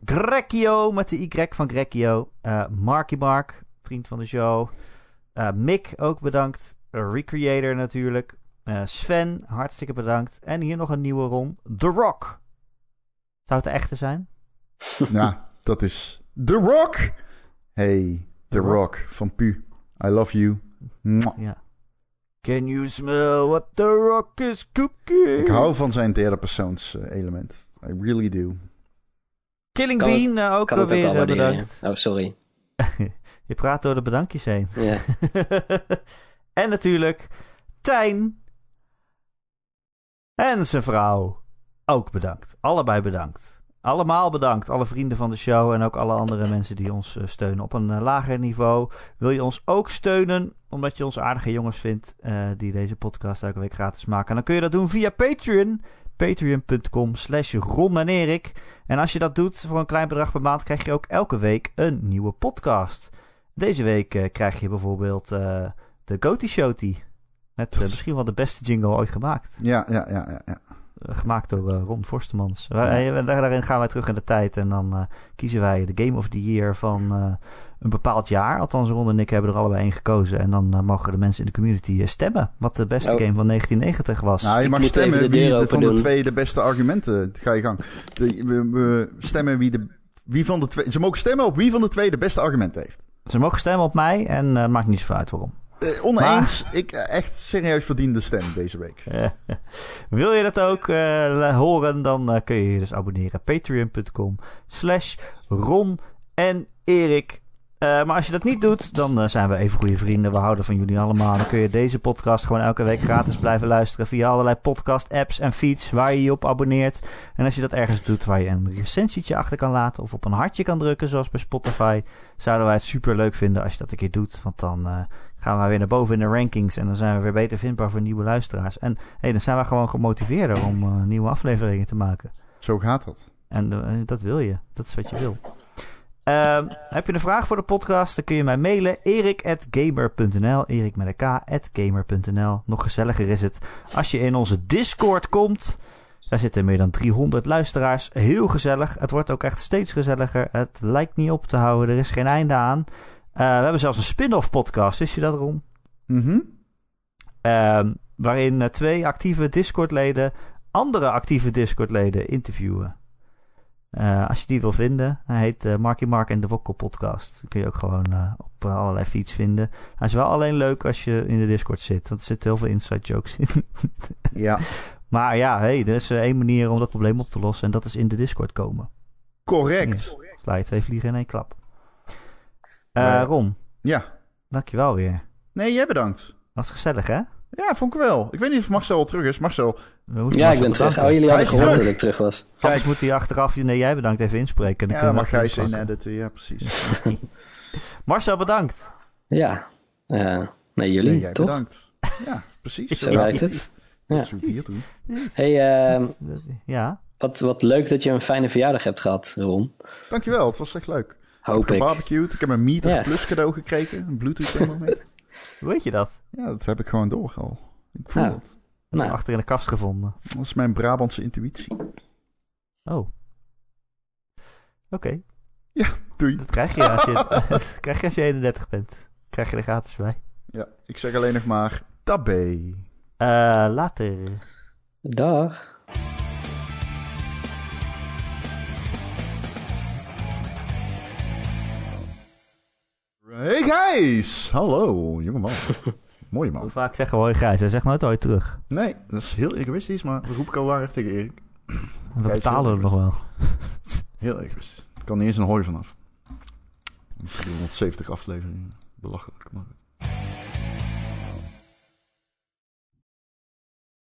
Grekio met de Y van Grekio. Eh Marky Mark, vriend van de show. Eh, Mick ook bedankt. Recreator natuurlijk. Eh, Sven, hartstikke bedankt. En hier nog een nieuwe Ron. The Rock. Zou het de echte zijn? Ja, dat is The Rock. Hey, The The Rock. Rock van Pu. I love you. Mwah. Ja. Can you smell what the rock is cooking? Ik hou van zijn derde persoons eh, element. I really do. Killing Kan Bean eh, ook Kan het ook alweer al eh, bedankt. ja. Oh, sorry. Je praat door de bedankjes heen. Ja. en natuurlijk Tijn en zijn vrouw ook bedankt. Allebei bedankt. Allemaal bedankt. Alle vrienden van de show en ook alle andere mensen die ons eh, steunen op een eh, lager niveau. Wil je ons ook steunen omdat je ons aardige jongens vindt eh, die deze podcast elke week gratis maken? Dan kun je dat doen via Patreon. Patreon.com slash Ron en Erik. En als je dat doet voor een klein bedrag per maand krijg je ook elke week een nieuwe podcast. Deze week krijg je bijvoorbeeld de Goaty Showty. Met misschien wel de beste jingle ooit gemaakt. Ja, ja, ja, ja. ja. Eh, gemaakt door eh, Ron Forstemans. Daarin gaan wij terug in de tijd. En dan eh, kiezen wij de Game of the Year van een bepaald jaar. Althans, Ron en ik hebben er allebei één gekozen. En dan mogen de mensen in de community stemmen. Wat de beste Oh. game van 1990 was. Nou, je Ik mag stemmen de wie de, van de twee de beste argumenten. Ga je gang. De, we, we stemmen wie de. Wie van de twee, ze mogen stemmen op wie van de twee de beste argumenten heeft. Ze mogen stemmen op mij. En maakt niet zoveel uit waarom. Eh, oneens, ik eh, echt serieus verdiende stem deze week. Wil je dat ook eh, horen, dan kun je je dus abonneren. Patreon.com slash Ron en Erik. Maar als je dat niet doet, dan zijn we even goede vrienden. We houden van jullie allemaal. Dan kun je deze podcast gewoon elke week gratis blijven luisteren via allerlei podcast apps en feeds waar je je op abonneert. En als je dat ergens doet waar je een recensietje achter kan laten of op een hartje kan drukken, zoals bij Spotify, zouden wij het super leuk vinden als je dat een keer doet. Want dan gaan we weer naar boven in de rankings en dan zijn we weer beter vindbaar voor nieuwe luisteraars. En hey, dan zijn we gewoon gemotiveerder om eh, nieuwe afleveringen te maken. Zo gaat dat. En eh, dat wil je. Dat is wat je wil. Ehm, heb je een vraag voor de podcast? Dan kun je mij mailen. erik.gamer.nl Erik met een Nog gezelliger is het als je in onze Discord komt. Daar zitten meer dan 300 luisteraars. Heel gezellig. Het wordt ook echt steeds gezelliger. Het lijkt niet op te houden. Er is geen einde aan. Eh, we hebben zelfs een spin-off podcast. Wist je dat, Ron? Mhm. Ehm, waarin eh, twee actieve Discord-leden andere actieve Discord-leden interviewen. Eh, als je die wil vinden, hij heet eh, Marky Mark en de Wokkel Podcast. Kun je ook gewoon op allerlei feeds vinden. Hij is wel alleen leuk als je in de Discord zit, want er zitten heel veel inside jokes in. Ja, maar ja, hey, er is één manier om dat probleem op te lossen en dat is in de Discord komen. correct. Sla je twee vliegen in één klap. Eh, Ja. Ron, Ja. dankjewel weer. Nee, jij bedankt. Was gezellig, hè? Ja, vond ik wel. Ik weet niet of Marcel al terug is. Marcel, Ja, ik ben terug. Oh, jullie hadden gehoord terug. dat ik terug was. Anders Kijk. moet hij achteraf, nee, jij bedankt, even inspreken. Dan ja, mag jij eens inpakken. editen. Ja, precies. Marcel, bedankt. Ja. Eh, nee, jullie, Nee, jij toch? bedankt. Ja, precies. Zo werkt het. Dat Ja. is doen. hey, ehm, Ja, wat, wat leuk dat je een fijne verjaardag hebt gehad, Ron. Dankjewel, het was echt leuk. Hoop ik. gebarbecued. Ik heb een Meter Ja. Plus cadeau gekregen. Een Bluetooth thermometer. Hoe weet je dat? ja, dat heb ik gewoon door al. Ik voel Ja. het. Nou, Achter in de kast gevonden. Dat is mijn Brabantse intuïtie. Oh. Oké. Doei. Dat krijg je als je, dat krijg je als je 31 bent. Krijg je er gratis bij. Ja, ik zeg alleen nog maar tabé. Eh, later. dag. Hey guys! Hallo, jongeman. Mooie Hoe man. vaak zeggen we hoi Gijs? Hij zegt nooit hoi terug. Nee, dat is heel egoïstisch, maar dat roep ik al langer tegen Erik. En we Gijs, betalen er nog wel. Heel egoïstisch. Er kan niet eens een hooi vanaf. 370 afleveringen. Belachelijk, maar.